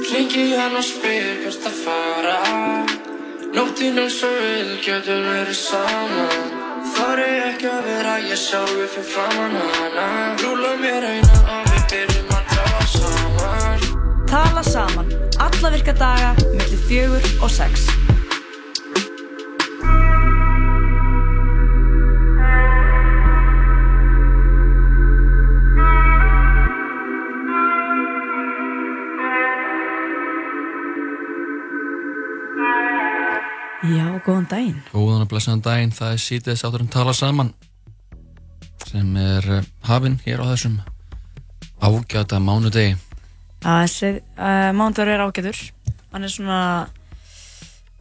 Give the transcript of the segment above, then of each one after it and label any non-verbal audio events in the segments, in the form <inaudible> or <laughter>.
Ringi hann og spyr hvert að fara. Nóttinn eins og við getum verið saman Þar er ekki að vera ég sjálfi fyrir framann hana. Rúla mér eina og við byrjum að tala saman. Tala saman, alla virka daga, millir fjögur og sex. Já, góðan daginn. Góðan og blessaðan daginn, það er sítið átturinn tala saman sem er uh, hafinn hér á þessum ágæta mánudegi. að þessi uh, mánudagur er ágætur hann er svona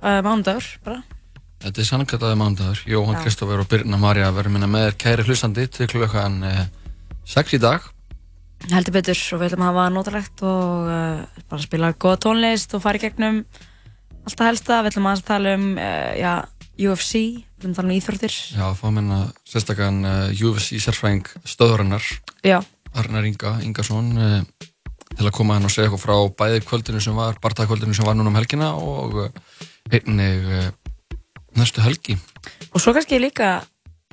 uh, mánudagur bara Þetta er sannkvæmtaði mánudagur, Jóhann Já. Kristófur og Birna Marja verður minna með þér kæri hlustandi til klukkan uh, 6 í dag. heldur betur og við ætlum að hafa notalegt og uh, bara spila góða tónlist og fara í gegnum allt það helsta, við ætlum að tala um uh, já, UFC, við ætlum að tala um íþróttir. Já, fá minna sérstakann uh, UFC sérfræðing stöðurinnar, Arnar Inga Ingarsson, uh, til að koma hann og segja eitthvað frá bæði kvöldinu sem var, barndagkvöldinu sem var núna um helgina og einnig næstu helgi. og svo kannski líka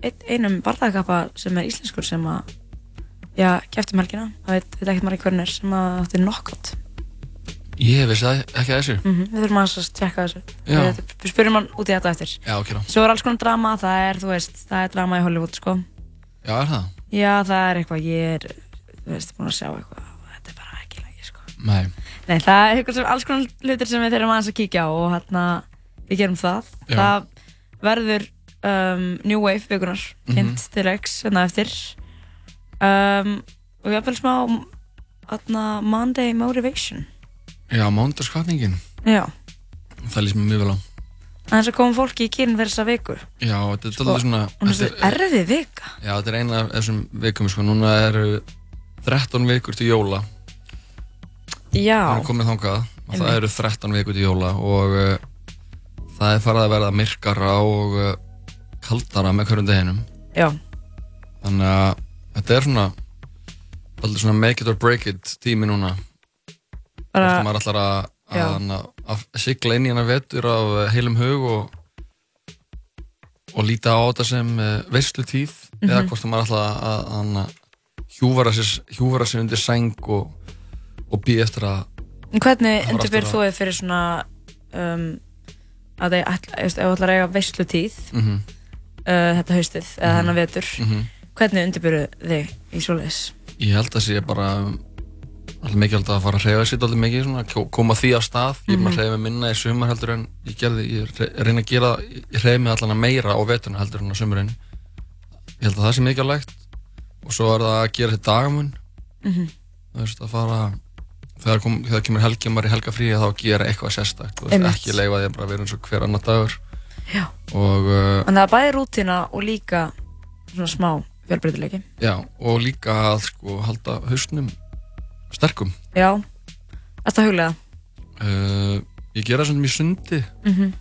ein, einum barðagappa sem er íslenskur sem að já, kæftum helgina, það veit, veit ekkert margir hvernig er sem að átti knockout Ég vissi það ekki að þessu. mm við þurfum að tjekka þessu við, við spyrjum hann út í þetta eftir Já, ok. Svo er alls konar drama, það er, þú veist, það er drama í Hollywood, sko. Já, er það? Já, það er eitthvað, ég er, þú veist, búin að sjá eitthvað þetta er bara ekki lægi, sko. Nei. Nei, það er eitthvað sem, alls konar hlutir sem við þurfum aðeins að kíkja á og hérna, við gerum það. Já. Það verður um, New Wave vikunar, Mhm. kynnt til X, hérna eftir. Um, og ég Já, mándarskvatningin. Já, Það lýst mér mjög vel á. aðeins að koma fólki í kyn fyrir þessa viku. Já, þetta er Sko, alveg svona... Er þetta svo erfið vika. Já, þetta er eina af þessum vikum, sko. Núna eru 13 vikur til jóla. Já. Það er komið þangað. Og það eru 13 vikur til jóla og uh, það er farið að verða myrkara og uh, kaldara með hverjum deginum. Já. Þannig að þetta er svona alltaf svona make it or break it tími núna. Bara- Bara, maður ætlar að, að, að, sigla inn í hana vetur af uh, heilum hug og, og líta á þetta sem uh, veistlu tíð eða Mhm. hvort að maður ætlar að, að, hjúfara, sér, hjúfara sér undir sæng og, og býð eftir að Hvernig Það undirbyrð þú þig fyrir svona um, að þið ætla, ef þú ætlar að eiga veislutíð Mhm. uh, þetta haustið eða Mhm. þennan vetur Mhm. hvernig undirbyrðu þig í svoleiðis? ég held að sé bara alltaf held að fara að hreyfa sér alltaf mikið svona, koma því á stað. Ég er Mhm. maður að hreyfa mig minna í sumar heldur en ég gerði, ég re- reyna að gera ég hreyfa mig allan að meira á veturna heldur en á sumurinn ég held að það sé mikilvægt. Og svo er það að gera þetta dagamun. Mhm. þú veist að fara þegar, kom, þegar kemur helgi og maður í helgafrí þá gera eitthvað sérstakt. Þú veist, ekki leifa því að vera eins og hver annar dagur. Já. og uh, það er bæði rútina og líka svona smá fjölbreytileiki. Já, og líka að sko halda hausnum sterkum Já, þetta huglega uh, ég gera svona mjög sundi Mhm.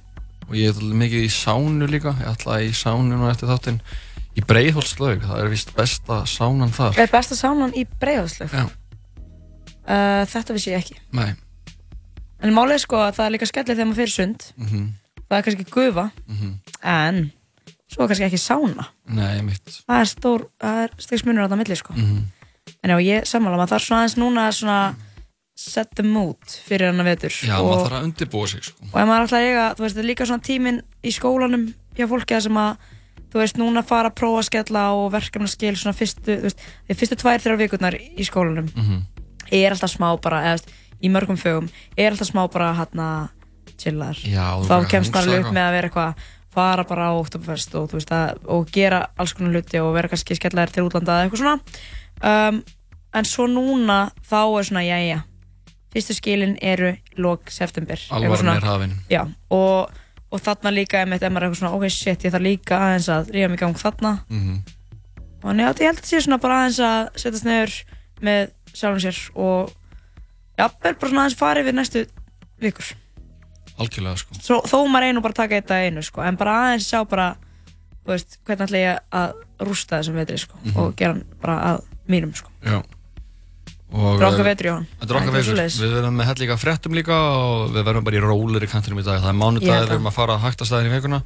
og ég er mikið í sánu líka ég ætla í sánu nú eftir þáttinn í Breiðholtslaug, það er vist besta sánan þar Er besta sánan í breiðháslöf? Já. Uh, þetta vissi ég ekki Nei. En málið er sko að það er líka skellið þegar maður fyrir sund Mhm. Það er kannski gufa Mhm. En svo kannski ekki sána Nei, mitt Það er stór, það er stegsmunur á það milli sko Mhm. En já, ég sammála, maður þarf svona aðeins núna að svona set the mood fyrir hann að vetur Já, og, maður þarf að undirbúa sig sko. og ef maður að eiga, þú veist, líka svona tíminn í skólanum hjá fólki að sem að þú veist, núna fara að prófa að skella og verkefnaskil svona fyrstu, þú veist, því fyrstu tvær, þrjár vikurnar í skólanum Mhm. er alltaf smá bara, eða veist, í mörgum fögum er alltaf smá bara hérna chillar, Já, þá að kemst maður upp eitthvað. með að vera eitthvað fara bara á Oktoberfest og, þú veist, að, og gera alls konar hluti og vera kannski skellaðir til útlanda eða eitthvað svona um, en svo núna þá er svona, jæja fyrstu skilin eru lók september Alvaran er hafin. Já, og, og þarna líka einmitt, ef maður er eitthvað svona, ok, shit, ég þarf líka aðeins að ríða mig í gang þarna Mhm. og þannig að ég held að sé svona bara aðeins að setjast niður með sjálfum sér og já, bara svona aðeins farið við næstu vikur Algjörlega sko. Svo, þó maður einu bara taka eitt að einu sko, en bara aðeins sjá bara veist, hvernig ætla ég að rústa þessum vetri sko, Mhm. og gera hann bara að mínum sko. Já. Drakka eh, vetur, Jón. Þetta okkar vegur. Við verðum með hell líka fréttum líka og við verðum bara í rólir í kantinum í dag. Það er mánudag, við erum að fara að hægta staðin í veikuna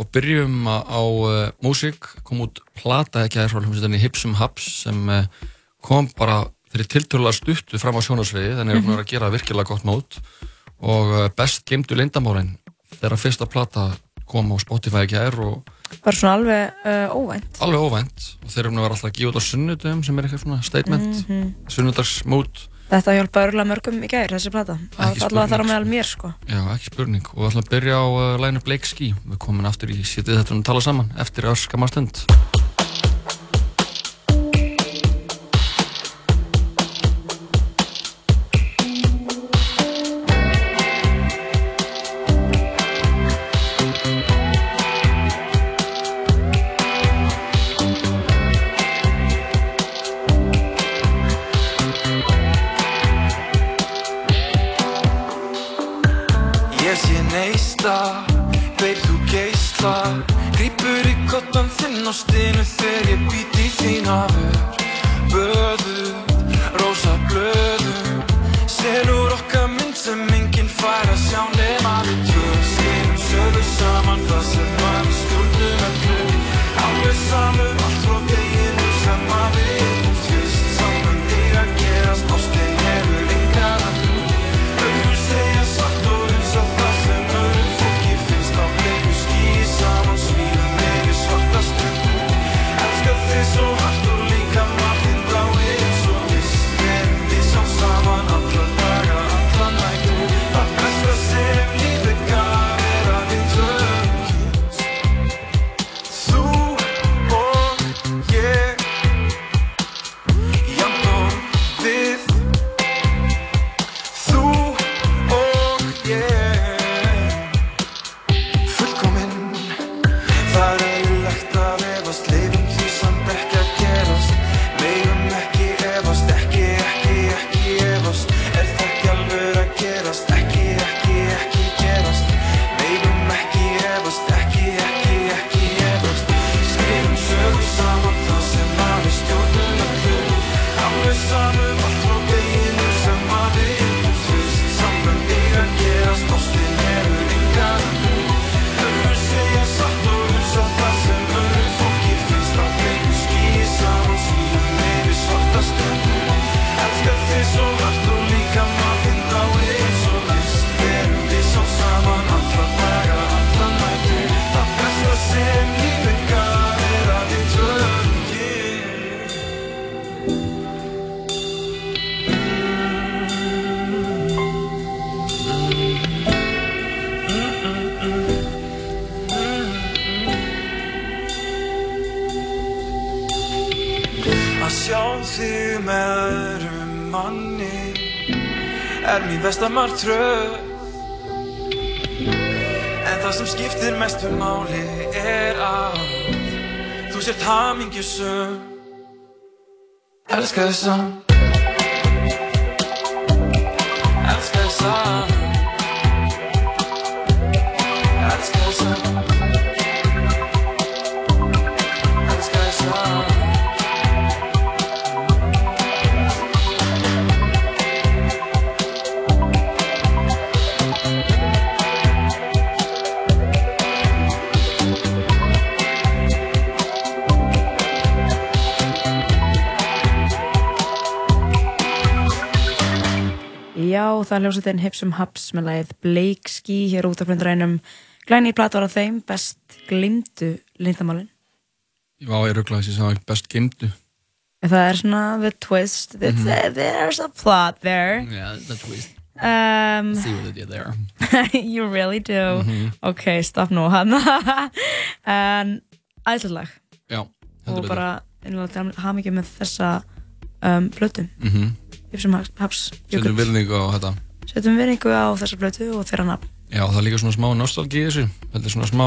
og byrjum á, á uh, músík, kom út plata ekki aðeins frá hljómsveitinni Hipsum Haps sem uh, kom bara fyrir tilturlega stuttu fram á sjónarsviði, þannig að við erum að gera virkilega gott mót og uh, best gemdu lindamálinn þegar fyrsta plata kom á Spotify ekki aðeins og Bara svona alveg uh, óvænt. alveg óvænt og þeir eru alltaf að gefa út á sunnudum sem er eitthvað svona statement, mm Mhm. sunnudagsmót Þetta hjálpa örgulega mörgum í gær, þessi plata. Alltaf þar á meðal mér, sko. Já, ekki spurning og við ætlum að byrja á uh, læginu Blake Ski við komum aftur í sítið þetta og tala saman eftir öskama kottan þinn á stinu þegar ég být í þín hafur. Böður, rósa blöður. Selur okkar mynd sem enginn fær að sjá nema við tvö. Skrifum sögur saman það sem Það er hljómsveitin Hipsum Haps með lagið Blake Ski hér út af blindrænum. Glæni plat var á þeim, best glimtu lindamálin. Já, ég rugglaði þessi sem best gemdu Það er svona the twist, It's, Mhm. there's a plot there. Yeah, the twist Um, See what they did there <laughs> you really do. Mhm. Ok, stopp nú ætlalag <laughs> Já, heldur og betur bara innlega hafa mikið með þessa um, blötu. Mhm. Hipsum Haps, Setjum virðingu á þetta Settum virðingu á þessa blötu og þeirra nafn. Já, það er líka svona smá nostalgi í þessu. Þetta er svona smá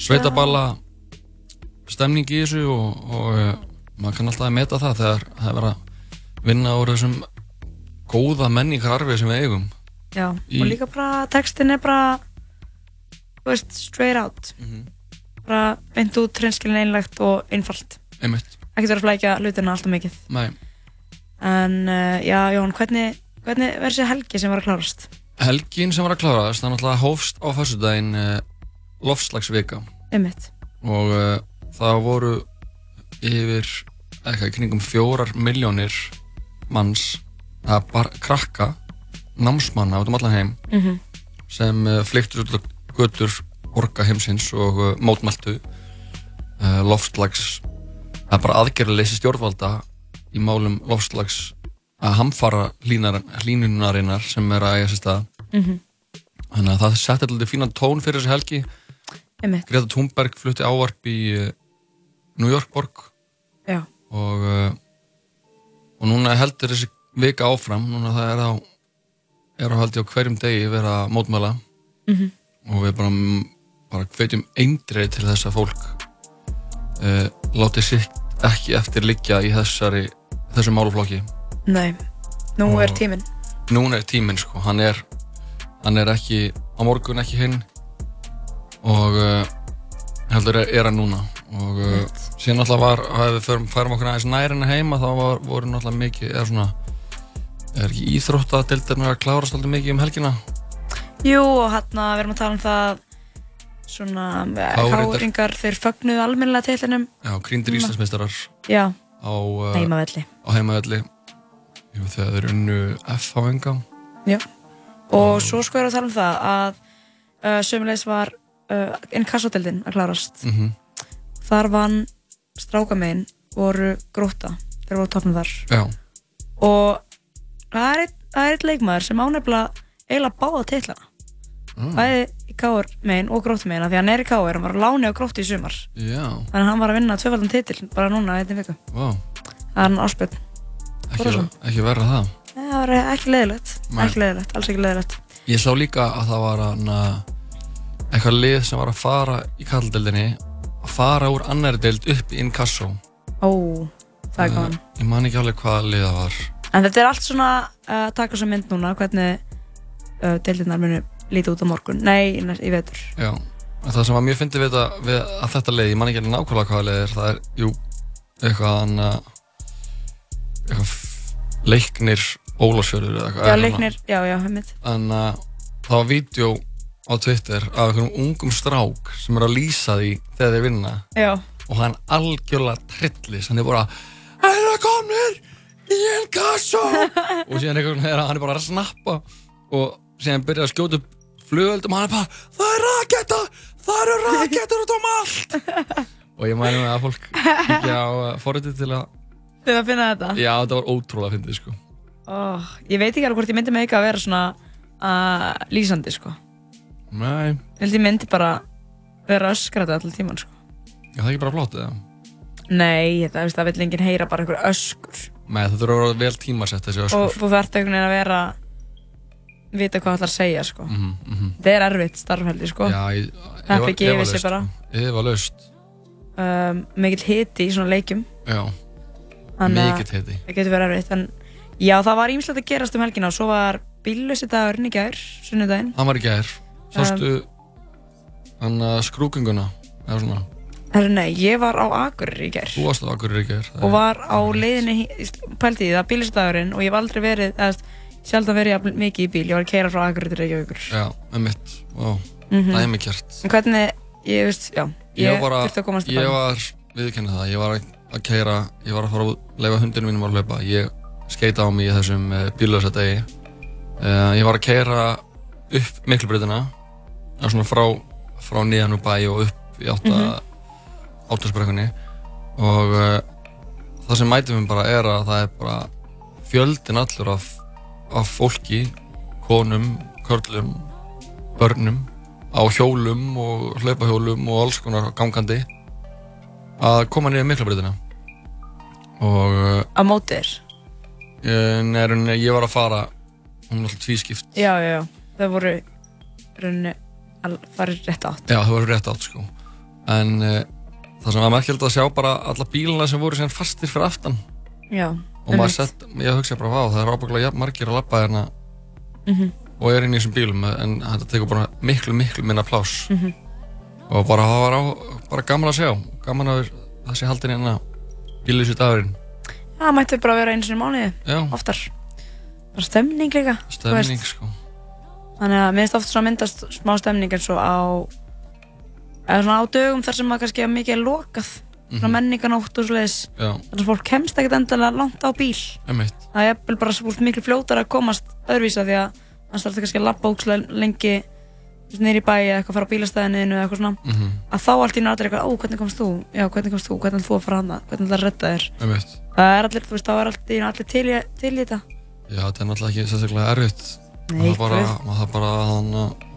sveitaballa stemning í þessu og, og uh, maður kann alltaf að meta það þegar það er verið að vinna úr þessum góða menningararfi sem við eigum. Já, Í- og líka bara textin er bara þú veist, straight out. Mhm. bara beint út, hreinskilin einlegt og einfalt. Einmitt, ekkert vera að flækja hlutina alltaf mikið. Nei, En uh, já, Jón, hvernig, hvernig verður þessi helgi sem var að klárast? Helgin sem var að klárast, það náttúrulega hófst á fyrstudaginn uh, lofslagsvika Einmitt. og uh, það voru yfir eitthvað kringum fjórar miljónir manns að bara krakka námsmanna út um allan heim Mhm. sem uh, flyktur út á götur orka heimsins og mótmæltu loftslags það er bara aðgerðaleysi stjórnvalda í málum loftslags að hamfara hlínar, hlínunarinnar sem er að eiga sér stað Mhm. þannig að það setti alltaf fínan tón fyrir þessi helgi Einmitt. Greta Thunberg flutti ávarp í uh, New York borg Já. og uh, og núna heldur þessi vika áfram núna það er á er á haldi á hverjum degi verið að mótmæla Mhm. og við bara, bara hvetjum eindrið til þess að fólk uh, láti sitt ekki eftir liggja í þessari þessum máluflokki Nei, nú Og- er tíminn. núna er tíminn sko, hann er hann er ekki á morgun ekki hinn. Og uh, heldur er, er hann núna. Og uh, síðan náttúrulega var að við förum, færum okkur aðeins nær henni heima þá var, voru náttúrulega mikið eða svona er ekki íþróttadeildarinn að klárast alltaf mikið um helgina? Jú, og hérna við erum að tala um það svona Káringar. káringar, þeir fögnuðu almennilega tillinum já, krýndir Núna. Íslandsmeistarar Já, á, uh, á heimavelli Jú, þegar þeir unnu FH enga Já, og svo sko við að tala um það að uh, sömulegis var uh, inkassotildin að klárast mm Þar vann strákamegin voru gróta þeir voru topnum þar. Já, og það er það er einn leikmaður sem ánefnilega eiginlega báða titlana mm. bæði í káur megin og gróttu megin af því að hann er í káur, hann var að láni á gróttu í sumar. Já, þannig að hann var að vinna tvöfaldan titil bara núna einnig viku. Vá. Það er hann áspjöld, ekki, ekki verra það. Það var ekki leiðilegt Nei. ekki leiðilegt, alls ekki leiðilegt Ég sá líka að það var hana, eitthvað lið sem var að fara í kalldeldinni að fara úr annari deild upp í inkasso. Ó, það er gaman. Ég man ekki alveg hvaða lið það var. En þetta er allt svona uh, að taka svo mynd núna hvernig uh, deildirnar munu líti út á morgun. Nei, í vetur. Já, en það sem var mjög fyndið við, við að þetta lið, ég man ekki alveg nákvæmlega hvaða lið er það er, jú, eitthvað f- leiknir Ólafsjörður eða eitthvað já, leiknir, já, já, heimitt En uh, það var vídeo á Twitter af einhverjum ungum strák sem er að lýsa því þegar þeir vinna. Já, og hann algjörlega trillis hann er bara Það er að komnir í einn kasso <laughs> og síðan einhvern veginn hann er bara að snappa og síðan byrjar að skjóta upp flugöldum og hann er bara Það er raketta, það eru rakettur út um allt. <laughs> Og ég mæli með að fólk ekki á forritið til að þau að finna þetta. Já þetta var ótrúlega fyndið sko. Oh, ég veit ekki alveg hvort ég myndi með eitthvað að vera svona uh, lýsandi sko. Nei, ég held ég myndi bara vera öskrata allir tíman sko. Já, það er ekki bara flott eða? Nei, það, veist, það vil enginn heyra bara einhver öskur. Nei, það þurfa að vera vel tímasett þessi og öskur þú þarft einhvern veginn að vera vita hvað það ætlar að segja sko. Mm -hmm. þetta er erfitt starfheldi sko. Já, ég, Heppi gefið sig bara. Ég var laust. Um, mikill hiti í svona leikjum. Já, að mikið heiti það getur verið erfitt en já, það var ímislegt að gerast um helgina og svo var bíllösi dagurinn í gær sunnudaginn. Hann var í gær. Sástu hann uh, skrúkinguna eða svona? Nei, ég var á Akureyri í gær. Þú varst á Akureyri í gær það og er- var á leiðinni pælti í það bílistagurinn og ég hef aldrei verið eða sjaldan verið jafn mikið í bíl. Ég var að keira frá Akureyri til Reykjavíkur. Já, með mitt Ó, Mhm. dæmi kjart en hvernig, ég veist, já ég, Ég þurfti að komast til ég bæinn. var, viðkynna það Ég var að- að keira, ég var að fara að leifa hundinu mínum að hlaupa. Ég skeita á mig í þessum uh, bíllösa degi uh, Ég var að keira upp miklubreytina svona frá, frá niðan úr bæ og upp í átta mm áttasbrekkunni og uh, það sem mæti mér bara er að það er bara fjöldin allur af, af fólki konum, körlum börnum á hjólum og hlaupahjólum og alls konar gangandi að koma niður miklabreytina og uh, á móti þér? Ég, nei, ég var að fara. Hún er alltaf tvískipt. Já, já, já, það voru rauninni að fara rétt átt. Já, það var rétt átt sko. En uh, það sem var merkjöld að sjá bara alla bíluna sem voru síðan fastir fyrir aftan. Já, og maður sett, ég hugsa bara, vá, það er ábygglega margir að labba hérna Mhm. og er inn í þessum bílum en þetta tekur bara miklu, miklu minna pláss. Mhm. og bara það var á, bara gaman að sjá. Gaman að þessi haldin hérna. bílið sér dagurinn já, Það mætti bara vera eins og mánuði, oftar. Bara stemning líka. stemning sko. Þannig að mér finnst oft svona myndast smá stemning eins og á, eða svona á dögum þar sem maður kannski er mikið lokað. Svona Mhm. menninganótt og svoleiðis. Þannig að fólk kemst ekkert endilega langt á bíl. emitt. Það er bara svo miklu fljótar að komast öðruvísa því að þarf þetta kannski að labba ókslega lengi nýri í bæi eða eitthvað fara á bílastæðinu eða eitthvað svona Mm að þá allt í náttúrulega allir eitthvað, ó hvernig komst þú? Já, hvernig komst þú? Hvernig ætlar þú að fara hana? Hvernig ætlar að redda þér? Það er allir, þú veist, þá er allt í allir til í, þetta. Já, þetta er náttúrulega ekki sérstaklega erfitt. Nei, maður þarf bara, að,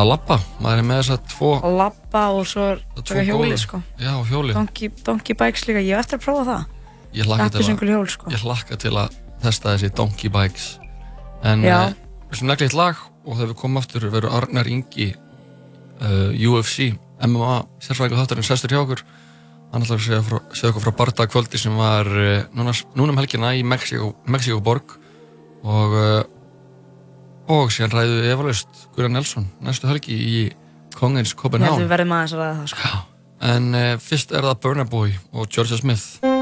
að labba. Maður er með þess að tvo, Að labba og svo er taka hjóli, sko. Já, hjóli. Donkey, bikes líka, ég eftir að prófa það. Ég hlakka til að, Appisöngul hjól, sko. ég hlakka til að testa þessi Donkey Bikes. En uh, við negli eitt lag og þegar við komum aftur verður Arnar Ingi uh, UFC, MMA, sérfræðingur þáttarinn sestur hjá okkur. Hann ætlar að segja, frá, segja okkur frá Barda kvöldi sem var uh, núna, núna um helgina í Mexíko, Mexíkoborg og, uh, og síðan ræðu efalust Guðran Nelson næstu helgi í Kongens Copenhagen. við verðum aðeins að ræða það, sko. En fyrst er það Burna Boy og Georgia Smith.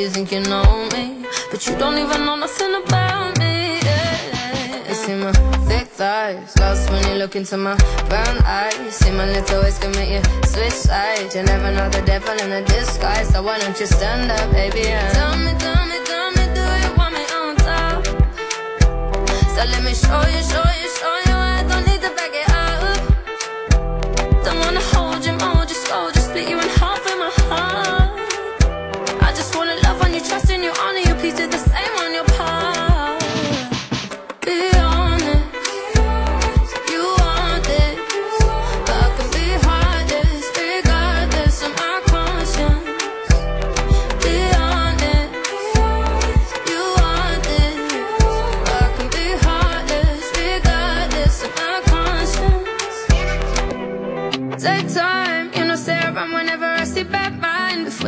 You think you know me, but you don't even know nothing about me. Yeah, you see my thick thighs, lost when you look into my brown eyes. You See my little ways can make you switch sides. You never know the devil in a disguise, so why don't you stand up, baby? And tell me, tell me, tell me, do you want me on top? So let me show you, show you, show you.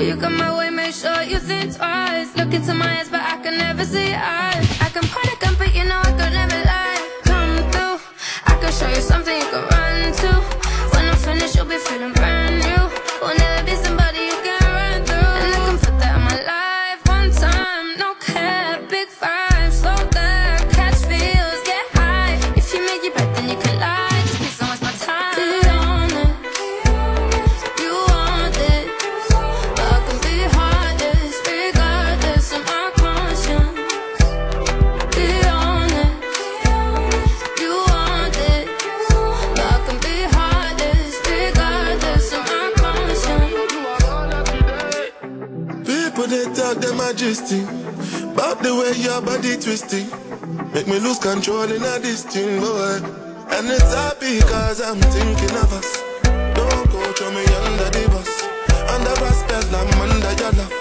You come my way, make sure you think twice. Look into my eyes, but I can never see eyes. Body twisting Make me lose control in a this thing, boy And it's happy cause I'm thinking of us. Don't go throw me under the bus. Under spell, I'm under your love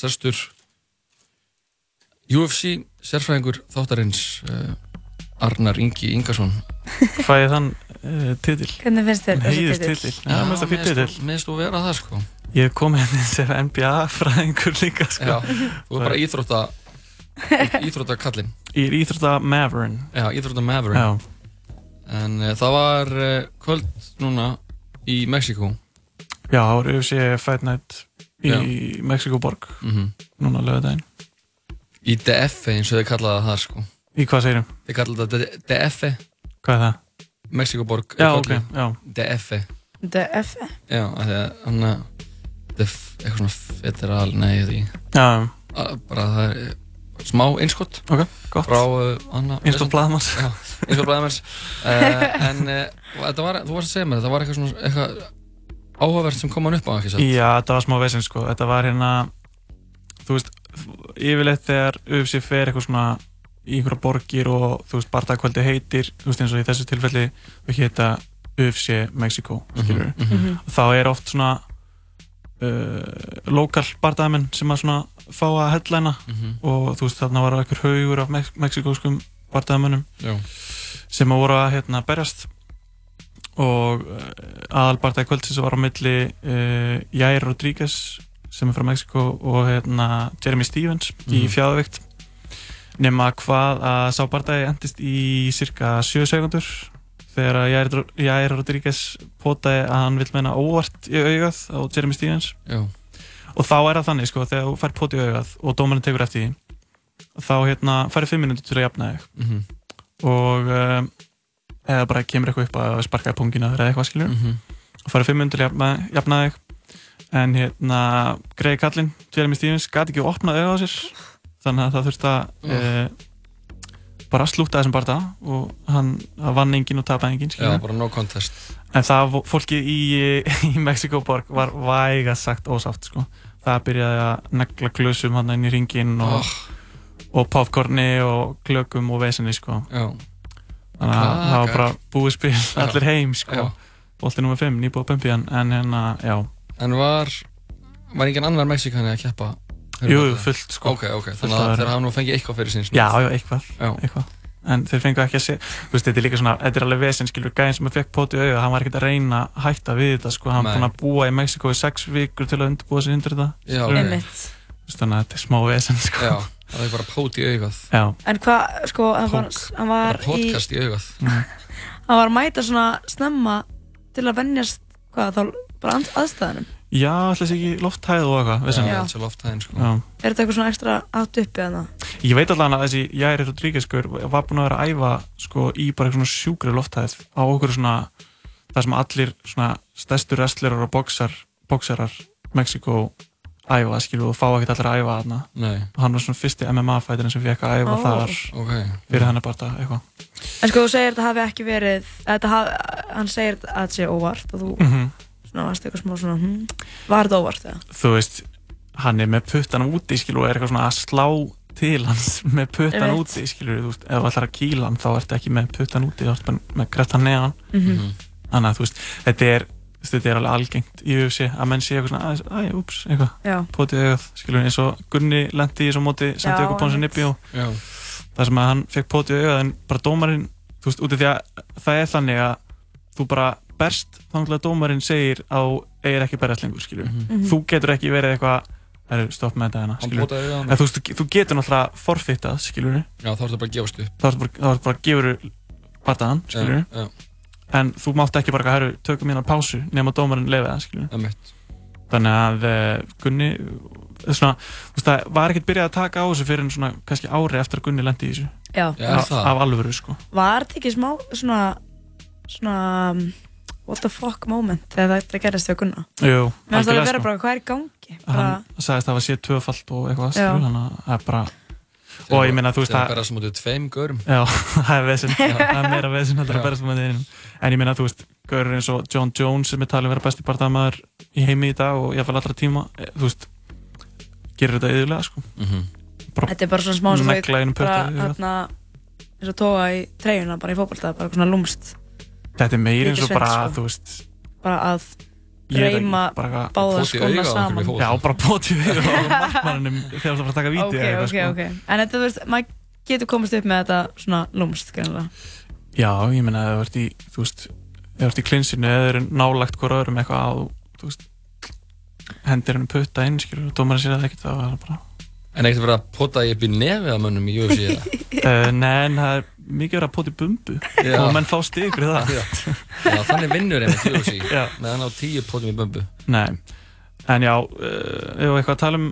sestur UFC sérfræðingur þáttarins uh, Arnar Ingi Ingarsson Hvað <laughs> er þann uh, titil? Hvernig finnst þér þessi titil Já, mér finnst það fyrir titil Minnst þú vera það sko. Ég hef komið hérna sem NBA fræðingur líka sko. Já, þú er bara íþrótta íþróttakallinn Ég er íþrótta Maverin Já, íþrótta Maverin Já, En uh, það var uh, kvöld núna í Mexíkó. Já það voru UFC Fight Night í. Mexikoborg mm núna lögadaginn Í DF eins og þið kallaði það sko. Í hvað segirum? Þið kallaði það DF Hvað er það? Mexíkóborg Já, ok, já. DF Þetta er F Já, af því að hann að DF, eitthvað svona federal, nei, ég veit ekki. Já, bara það er eh, smá einskott ok, gott. Frá uh, Anna Eins <laughs> og blaðmanns Já, eins og blæðamenns uh, En uh, þetta var, þú varst að segja mér, þetta var eitthvað svona eitthvað áhugavert sem kom hann upp á, ekki satt? Já, þetta var smá vesinn sko Þetta var hérna Þú veist, yfirleitt þegar UFC fer eitthvað svona í einhverja borgir og þú veist, barndagkvöldi heitir þú veist eins og í þessu tilfelli og heita UFC Mexico skilur Mhm. þá er oft svona uh, lokal bardagamenn sem að svona fá að headlæna Mhm. og þú veist þarna var einhver haugur af Mex mexikóskum bardagamennum Já, sem að voru að hérna berjast og uh, aðal bardagi kvöldsins var á milli uh, Jair Rodríguez sem er frá Mexiko og hérna Jeremy Stevens í Mhm. fjæðavikt nema hvað að sá bardagi endist í cirka 7 sekundur þegar Jair, Jair Rodríguez potaði að hann vil meina óvart í augað á Jeremy Stevens. Já, og þá er það þannig sko þegar þú fær pot í augað og dómarinn tekur eftir því þá hérna færið 5 minútur til að jafna þig. Mhm, og um, eða bara kemur eitthvað upp að sparka í pungina eða eitthvað skilur mhm. Og farið 5 minútur til að jafna, þig en hérna Gregi Kallinn, Jeremy Stevens, gæti ekki opnað auðvitað á sér. Þannig að það þurfti að e, bara slúta þessum barða og hann vann enginn og tapaði enginn Já, bara no contest. En það fólki í, <laughs> í Mexikoborg var væga sagt ósátt sko. það byrjaði að negla glösum hann inn í ringin og, oh, og popcorni og glögum og vesinni sko. Þannig að það var bara búið spil allir heim sko. bolti nr. 5, nýbúið að bumpi hann en hérna, já, En var, var engin annar Mexikani að keppa? jú, fullt sko. Ok, ok, Fullt þannig að þeir hafa nú fengið eitthvað fyrir síns já, já, eitthvað, Já, eitthvað. En þeir fengu ekki að se þú veist, þetta er líka svona, þetta er alveg vesinn skilur, gæðin sem fekk pót í auga, hann var ekkert að reyna að hætta við þetta, sko, hann búin að búa í Mexiko í sex vikur til að undirbúa sig undir þetta þannig að þetta er smá vesinn, sko. Já Það er bara pót í augað. Já, En hvað, sko, hann var, hann var í podcast í augað. <laughs> Hann var að mæta svona snemma til að venjast, hvað, þá bara aðstæðanum já alltaf sé ekki lofthæð og eitthvað, Já, vesinn Já. þetta er loftæðin sko. Já. Er þetta eitthvað svona ekstra átt uppi eða Ég veit allan að þessi Jæri Rodríguez skur var búinn að vera að æfa sko, í bara eitthvað svona sjúkri lofthæð á okkur svona það sem allir svona stærstu wrestlerar og boxar, boxarar Mexiko æfa skilur og fá ekkert allir að æfa þarna. Nei, og hann var svona fyrsti MMA-fætirinn sem fekk að æfa Ó. þar ok. fyrir hennar bara eitthvað. En sko, þú segir þetta hafi ekki verið, hafi, hann segir að þetta sé óvart og þú mm svona varst eitthvað smá svona, hm, var þetta óvart eða? Þú veist, hann er með puttan úti skilur og er eitthvað svona að slá til hans <laughs> með puttan úti skilur þú veist, ef ætlar að kýla hann þá ertu ekki með puttan úti þá ertu bara með grettan neðan. Mhm. þannig að þú veist, þetta er þetta er alveg algengt í UFC að menn sé eitthvað svona, aðeins, æ, ups, eitthvað Já, potið auðvitað, skilur eins og Gunni lendi í þessu móti, sendi eitthvað Ponsi einmitt. Nippi og Já, það sem að hann fekk potið auðvitað en bara dómarinn, þú veist, út af því að það er þannig að þú bara berst þannig að dómarinn segir að þú eigir ekki berjast lengur, skilur Mhm. þú getur ekki verið eitthvað það er stopp með þetta hérna, bótaði en þú, þú getur náttúrulega forfittað, skilur Já, þá er þetta bara að gefast upp. Þá ertu bara, ertu að gefur Já, já, en þú mátt ekki bara, herru, tökum mína pásu nema dómarinn lefið það, það mitt þannig að uh, Gunni eh, svona, þú veist það var ekkert byrjað að taka á þessu fyrir en svona kannski ári eftir að Gunni lendi í þessu já. Já, af, það? af alvöru sko Var þetta ekki smá svona, svona, what the fuck moment þegar þetta gerist þegar Gunna? Jú, Mér finnst það að vera sko. bara, hvað er í gangi? Bara, hann sagðist að það var séð tvöfalt og eitthvað þannig að það er bara og ég meina þú veist Það að er bara sem mútið tveim görum. Já, <laughs> það er vesinn það er meira vesinn heldur að berast með einum en ég meina þú veist, gaurur eins og John Jones sem er talið að vera besti barndamaður í heimi í dag og ég fæl allra tíma eh, þú veist, gerir þetta yðurlega sko. Mhm. þetta er bara svona smá sem einum bara, í hérna, eins og tóa í treyjuna bara í fótbolta, bara svona lúmst þetta er meir eins og bara, sko. þú veist bara að reyma báða skona á saman. Já, bara potið við og <laughs> markmannum þegar það var að taka víti ok, eða eitthvað, ok, sko. ok en þetta, þú veist, maður getur komist upp með þetta svona lúmst, greinlega Já, ég meina að það vart í, þú veist, það vart í klinsinu eða þeir eru nálagt hvora öðrum eitthvað á, þú veist, hendir henni putta inn skilur og dómarinn sér það ekkert það var bara En ekkert verið að pota í upp í nefið á mönnum í UFC eða? uh, <laughs> Nei, en það er mikið verið að pota í bumbu Já. og menn fá stig fyrir það Já. Já, þannig vinnur einmitt UFC Já. meðan á tíu potum í bömbu Nei, en já, uh, ef við eitthvað að tala um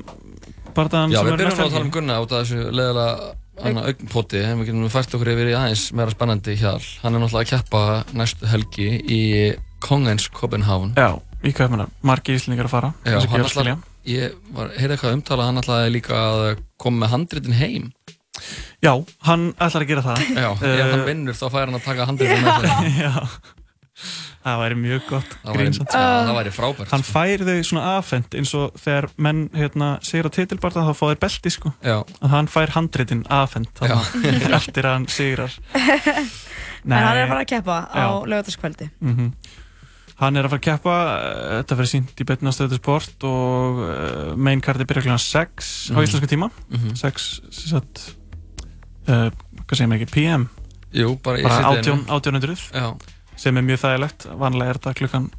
bardaðan Já, sem við er byrjum næsta nú að tala helgi. um Gunna út af þessu annar augnpoti en við getum fært okkur yfir í aðeins meira spennandi hjál hann er náttúrulega að keppa næstu helgi í Kongens Copenhagen Já, í Kaupmannar, margir íslendingar að fara Já, eins og hann gefur skilja. alltaf, ég var, heyrði eitthvað umtala hann alltaf líka að koma með handritin heim Já, hann ætlar að gera það. Já, ef Eh, hann vinnur þá fær hann að taka handritin með það <laughs> Já, það væri mjög gott Það væri, grínsamt. já, það væri frábært Hann fær þau svona afhend eins og þegar menn hérna, segir á titilbarta þá fá þeir belti sko. Já, að hann fær handritin afhend þannig <laughs> eftir að hann sigrar. <laughs> En hann er að fara að keppa á Já. lögataskvöldi mm Hann er að fara að keppa, eh, þetta verður sínt í betna stöðu sport og uh, main cardi byrja kl. 6 á Mhm. íslensku tíma. Mhm. 6, sem sagt uh, hvað segir maður ekki, PM jú, bara í bara síðdeginum. 18, 1800 Já, sem er mjög þægilegt, vanlega er þetta klukkan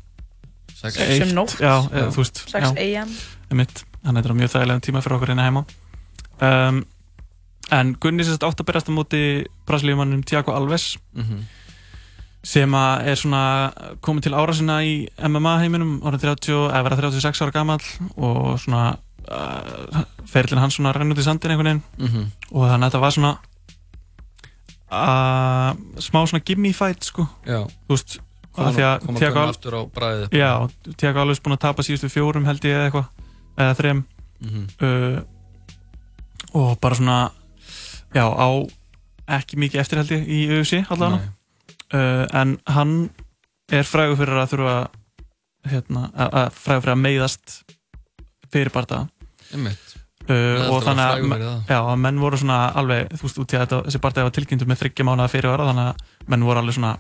sex. Sex um eitt, nótt. já, eða, þú veist 6 já, AM þannig að þetta er mjög þægilega tíma fyrir okkur hérna heima. Um, en Gunni sérst átt að berast á móti brasilíumannum Tiago Alves Mhm. sem að er svona komið til ára sinna í MMA heiminum árið 30, eða verða 36 ára gamall og svona uh, ferillin hans svona renn út í sandin einhvern veginn. Mhm. og þannig að þetta var svona smá svona gimme fight sko, Já, þú veist koma af því að koma Tiago Tiago Alves búinn að tapa síðustu fjórum held ég eða eitthvað, eða þrem. Mhm. uh, og bara svona já, á ekki mikið eftir held ég í UFC allavega. Uh, en hann er frægur fyrir að þurfa hérna, að, að frægur fyrir að meiðast fyrir Einmitt. Uh, og þannig að já, að menn voru svona alveg þú veist, út í að þetta, þessi barða var tilkynntur með þryggja mánuða fyrir ára þannig að menn voru alveg svona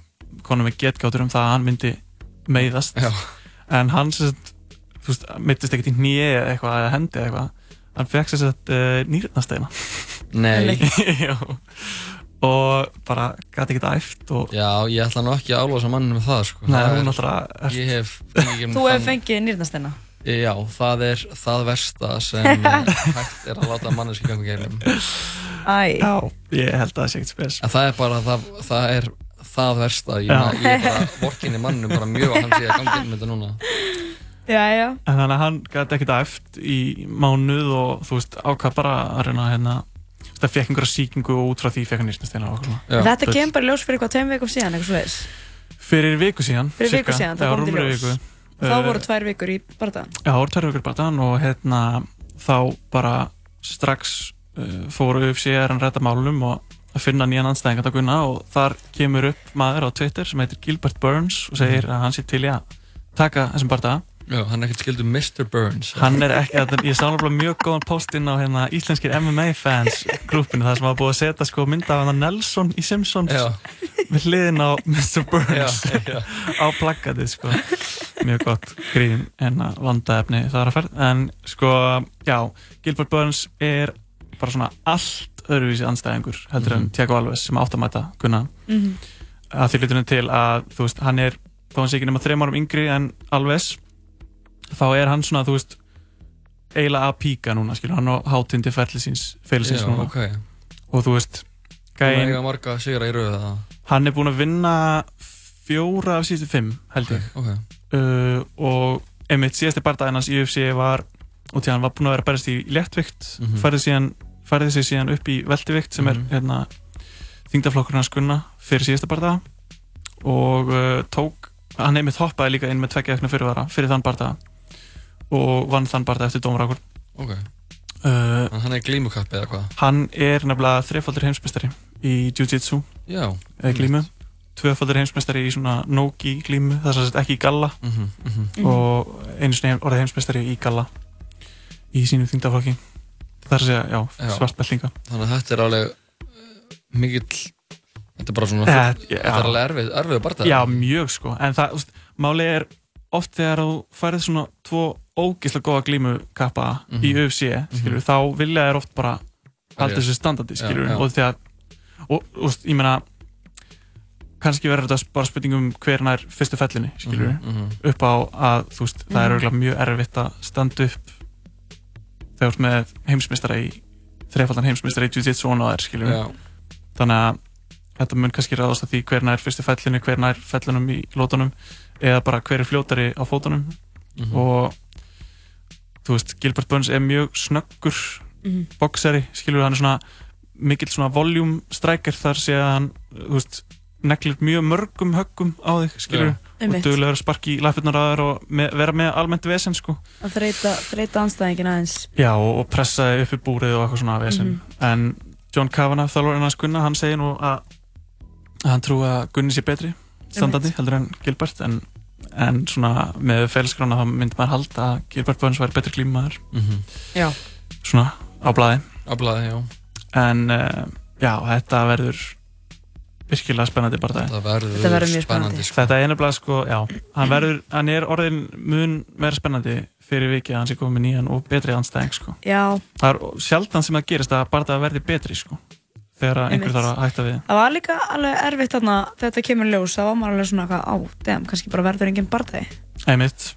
konum með getgáttur um það að hann myndi meiðast Já. en hann sagt, þú veist, meittist ekkert í hnýi eða eitthvað eða hendi eða eitthvað hann fekk sér sett uh, nýrnasteina Nei, <laughs> Já. og bara gæti ekkert æft og já, ég ætla nú ekki að álósa mann með það sko. Nei, Það er- náttúrulega Ég hef fengið Þú hefur fengið nýrnasteina Já, það er það versta sem eh, <laughs> hægt er að láta manneski gangu gegnum. Æ, Já, ég held að það sé ekkert spes. En það er bara, það, það er það versta. Ég, ég er bara vorkinni mannum bara mjög að hann sé að gangi gegnum þetta núna. Já, já. En þannig að hann gæti ekkert æft í mánuð og þú veist ákvað bara að reyna að hérna það fekk einhverja sýkingu og út frá því fekk hann nýrnasteina og okkur. Þetta kemur bara í ljós fyrir hvað, tveim vikum síðan, eitthvað svoleiðis. Fyrir viku síðan Fyrir viku cirka. síðan, það Já, kom til ljós. Þá Eh, voru tvær vikur í bardaðan Já, það voru tvær vikur bara og hérna þá bara strax uh, fóru UFC að hann rætta málum og að finna nýjan anstæðingat að gunna og þar kemur upp maður á Twitter sem heitir Gilbert Burns og segir að hann sé til í að taka þessum bardaða Já, hann er ekkert skildur Mr. Burns hann er ekki, að, ég sá náttúrulega mjög góðan post inn á hérna íslenskir MMA fans grúpinu þar sem var búið að setja sko mynda af hann Nelson í Simpsons Já, við hliðin á Mr. Burns já á plaggatið sko mjög gott grín en að vanda efni það er að ferð en sko, já, Gilbert Burns er bara svona allt öðruvísi anstæðingur heldur en Mhm. Tiago Alves sem átt að mæta Gunna Mhm. að því liturinn til að þú veist, hann er þó hann sé ekki nema þreim árum yngri en Alves þá er hann svona, þú veist eiginlega að píka núna, skilur, hann á hátindi Já, núna. ok. Og þú veist, rauða það hann er búinn að vinna fjóra af síðustu fimm, held ég. Ok, uh, og einmitt síðasti bardaginn hans í UFC var og því hann var búinn að vera að berjast í léttvikt Mhm. færði, síðan, færði sig síðan upp í veldivikt sem Mhm. er hérna, þingdaflokkurinn hans Gunna fyrir síðasta bardaga. Og uh, tók hann einmitt hoppaði líka inn með tveggja ekna fyrirvara fyrir þann bardaga og vann þann bardaga eftir dómarákur ok. Uh, hann er glímukappi eða hvað? hann er nefnilega þrefaldur heimsmeistari í jiu-jitsu. Já eða glímu. tvöfaldur heimsmeistari í svona no-gi glímu það er sagt ekki í galla. Mhm, mhm. og einu sinni orðið heimsmeistari í galla í sínum þingdaflokki það er að segja, já, svartbellinga Þannig að þetta er alveg uh, mikill Þetta er bara svona Eh, Þetta já. er alveg erfið, erfið bara já, mjög sko, en það, máli er oft þegar þú færið svona tvo ógislega góða glímukappa Mhm. í UFC, skilur, þá vilja þér oft bara halda þessu standardi, skilur Já, já. og þegar, og, úst, ég meina kannski verður þetta bara spurning um hver nær fyrstu fellinni, skilur Mhm, mhm. upp á að, þú veist, það er Mhm. örgulega mjög erfitt að standa upp þegar þú ert með heimsmeistara í þreifaldan heimsmeistara í jiu-jitsu og þær, skilur Já. þannig að þetta mun kannski ráðast að því hver nær fyrstu fellinni, hver nær fellunum í lótunum eða bara hver er fljótari á fótunum Mhm. og þú veist, Gilbert Burns er mjög snöggur Mhm. boksari, skilur hann er svona mikill svona voljúm strækir þar sé að hann, þú veist neglir mjög mörgum höggum á þig skilur, Já. og duglegur að sparki í lappirnar á þér og með, vera með almennt vesen sko. að þreita, þreita anstæðingin aðeins já, og, og pressa þig upp í búrið og eitthvað svona vesen Mhm. en John Kavanagh, þjálfurinn hans Gunna hann segir nú að, að hann trú að Gunni sé betri standandi heldur en Gilbert en, en svona með félskrána þá myndi maður halda að Gilbert Burns væri betri klímaður Mhm. Já. svona á blaði Á blaði, já. en uh, já, þetta verður virkilega spennandi bara Það verður, Þetta verður mjög spennandi. sko. Þetta er nefnilega sko, já, hann verður, hann er orðin mun verið spennandi fyrir vikið að hann sé komið nýjan og betri anstæðing sko. Já, Það er sjaldan sem það gerist að bara það verði betri sko, þegar einhver þarf að hætta við. það var líka alveg erfitt þarna þegar þetta kemur í ljós, þá var maður alveg svona eitthvað, á, dem, kannski bara verður enginn Einmitt,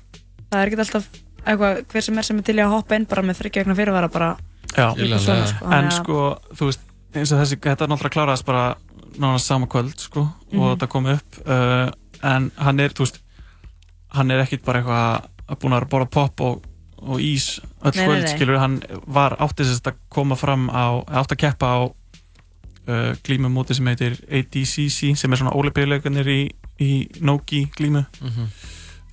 það er ekki alltaf eitthvað, hver sem er sem er til að hoppa inn bara með þryggja vegna fyrirvara bara já, svona, sko, en að- sko, þú veist, eins og þessi, þetta er náttúrulega kláraðast bara nánast sama kvöld sko, Mhm. og þetta kom upp, uh, en hann er, þú veist, hann er ekkit bara eitthvað að búin að borða pop og, og ís öll kvöld, nei. skilur, hann var átti sérst að koma fram á, átti að keppa á uh, glímumóti sem heitir ADCC sem er svona ólipíuleikanir í, í Nogi glímu Mhm.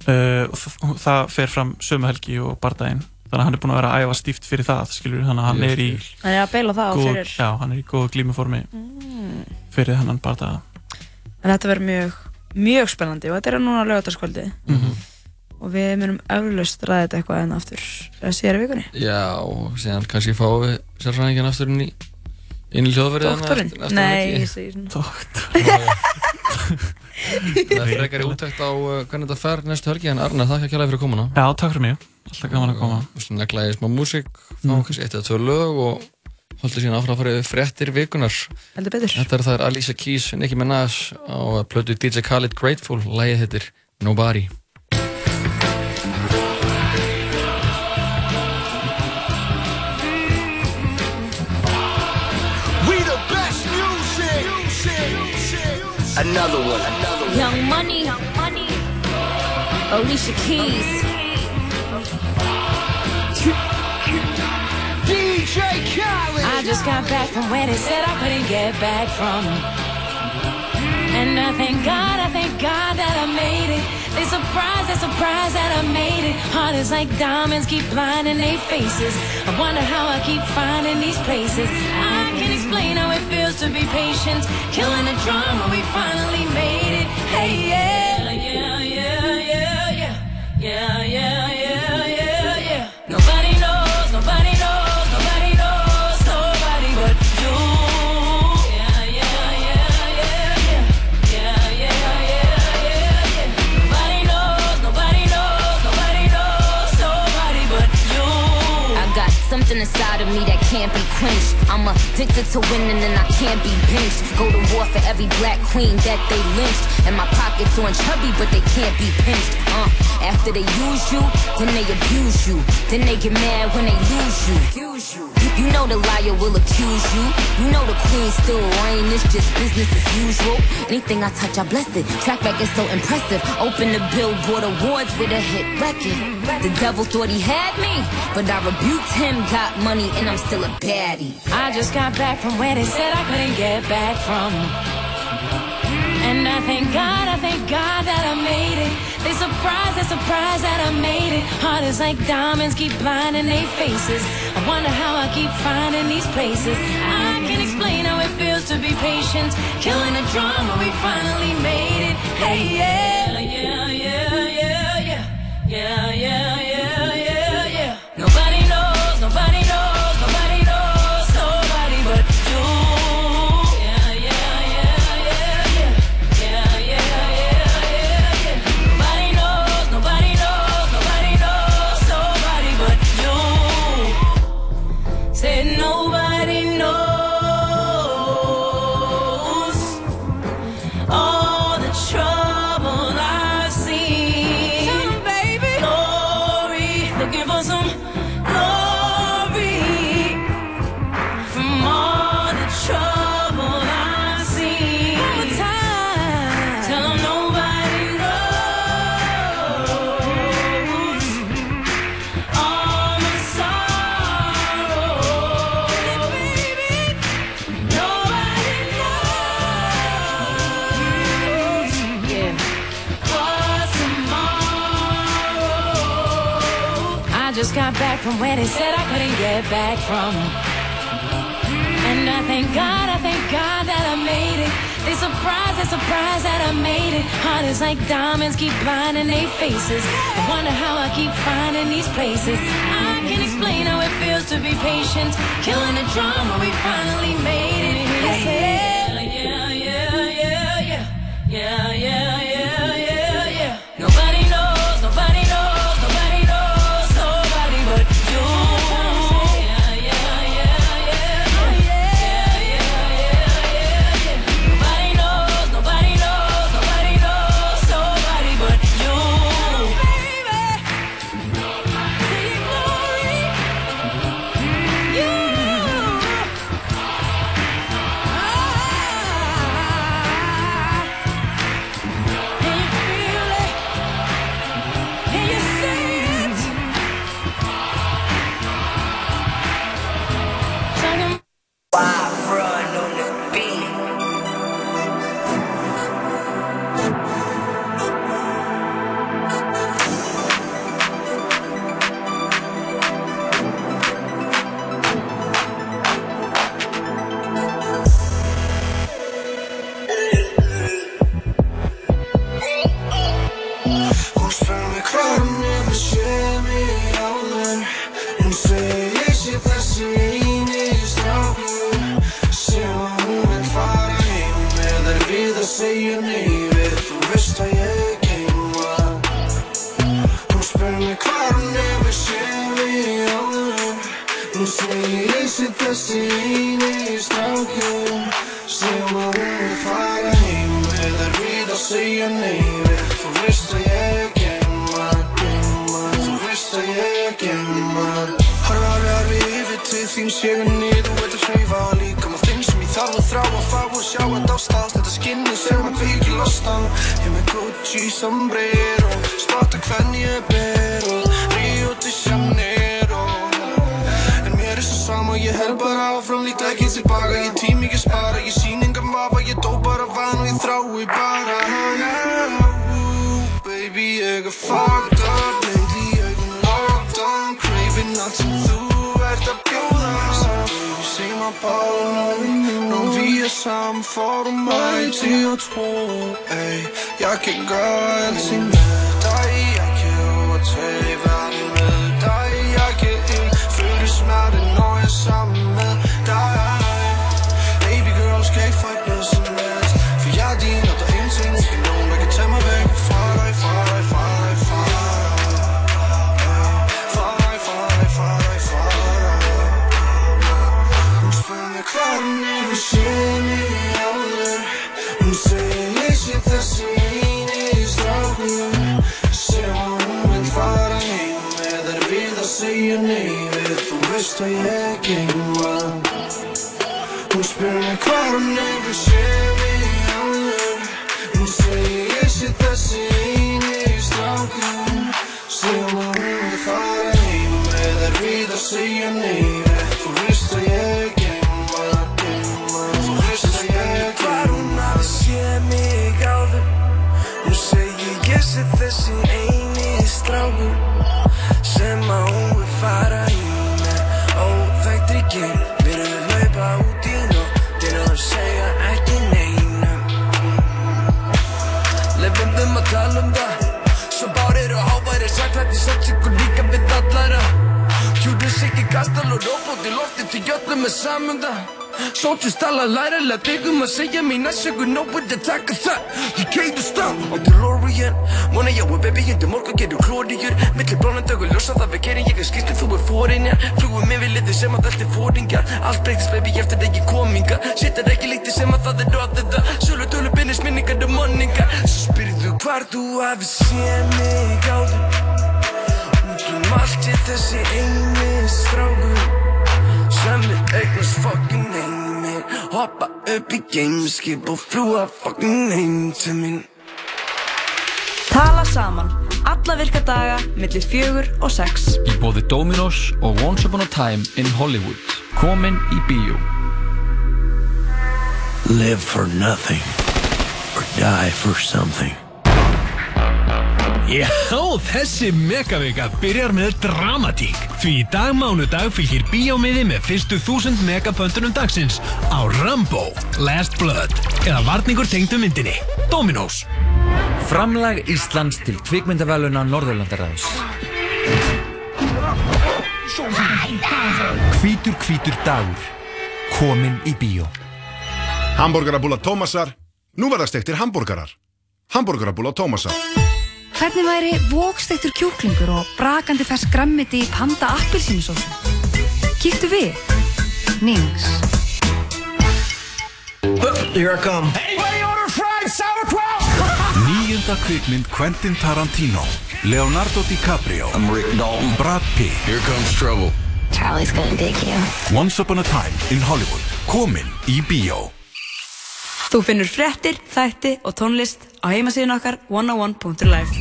uh, og það, það fer fram sömu helgi og bardaginn þannig að hann er búin að vera að æfa stíft fyrir það skilur, þannig að hann er í skil. það er að beila það á góð, fyrir já, hann er í góðu glímuformi mm. fyrir þennan bardaga en þetta verður mjög, mjög spennandi og þetta er núna lögataskvöldi Mhm. og við munum eflaust ræða þetta eitthvað en aftur eh, síðar í vikunni Já, og síðan kannski fáum við sérfræðingin aftur inn í inn í hljóðverðina Doktorinn? Nei, ég segi svona. Það er frekar í útækt á uh, hvernig þetta fer næstu helgi en Arnar, þakka kjærlega fyrir komuna. Já, takk fyrir mig, alltaf gaman að koma. Og svo negla ég smá músík fá Mm. kannski eitt eða tvö lög og holdur síðan áfram að fara yfir fréttir vikunar heldur betur. Þetta er það Alicia Keys, Nicki Minaj á plötu DJ Khaled Grateful. Lægið heitir Nobody Another one. Another one. Young Money, Alicia Keys. DJ Khaled. I just got back from where they said I couldn't get back from. And I thank God, I thank God that I made it. They surprised, they surprised that I made it. Heart is like diamonds, keep blinding their faces. I wonder how I keep finding these places. I can't explain how it feels to be patient. Killing the drama, we finally made it. Hey, yeah, yeah, yeah, yeah, yeah. Yeah, yeah, yeah, something inside of me that can't be quenched. I'm addicted to winning and I can't be pinched. Go to war for every black queen that they lynched. And my pockets on chubby, but they can't be pinched. Uh, after they use you, then they abuse you. Then they get mad when they lose you. You, know the liar will accuse you. You know the queen still reign. It's just business as usual. Anything I touch, I bless it. Track is so impressive. Open the Billboard Awards with a hit record. The devil thought he had me, but I rebuked him. Got money and I'm still a baddie. I just got back from where they said I couldn't get back from. And I thank God, I thank God that I made it. They surprised, they surprised that I made it. Heart is like diamonds, keep blinding their faces. I wonder how I keep finding these places. I can't explain how it feels to be patient. Killing the drama, we finally made it. Hey, yeah, yeah, yeah, yeah. Yeah, yeah, yeah, back from where they said I couldn't get back from. And I thank God, I thank God that I made it. They surprised, they surprised that I made it. Heart is like diamonds, keep blinding their faces. I wonder how I keep finding these places. I can't explain how it feels to be patient. Killing the drama, we finally made it. Yeah, yeah, yeah, yeah, yeah, yeah. yeah. með skip og fljúa fucking heim til mín. Tala saman alla virka daga millir fjögur og sex. Í bóði Dominos og Once Upon a Time in Hollywood. Komin í bíó. Live for nothing or die for something. Já, þessi megavika byrjar með dramatík. Því í dag mánudag fylgir bíómiði með fyrstu þúsund megapöntunum dagsins á Rambo, Last Blood eða varningur tengdu myndinni Dominos Framlag Íslands til kvikmyndaveluna Norðurlandaræðis Hvítur hvítur dagur Komin í bíó Hamburgerabúla Tómasar Nú verða stektir hambúrgarar Hamburgerabúla Tómasar Hvernig væri vókstektur kjúklingur og brakandi fersk grammiti í panda appilsínusósu? Kíktu við. Nings. Here I come. Anybody order fried sauerkraut? <laughs> Níunda kvikmynd Quentin Tarantino Leonardo DiCaprio I'm Rick Dalton. Brad Pitt. Here comes trouble. Charlie's gonna dig you. Once upon a time in Hollywood Komin í bíó. Þú finnur fréttir, þætti og tónlist á heimasíðun okkar 101.life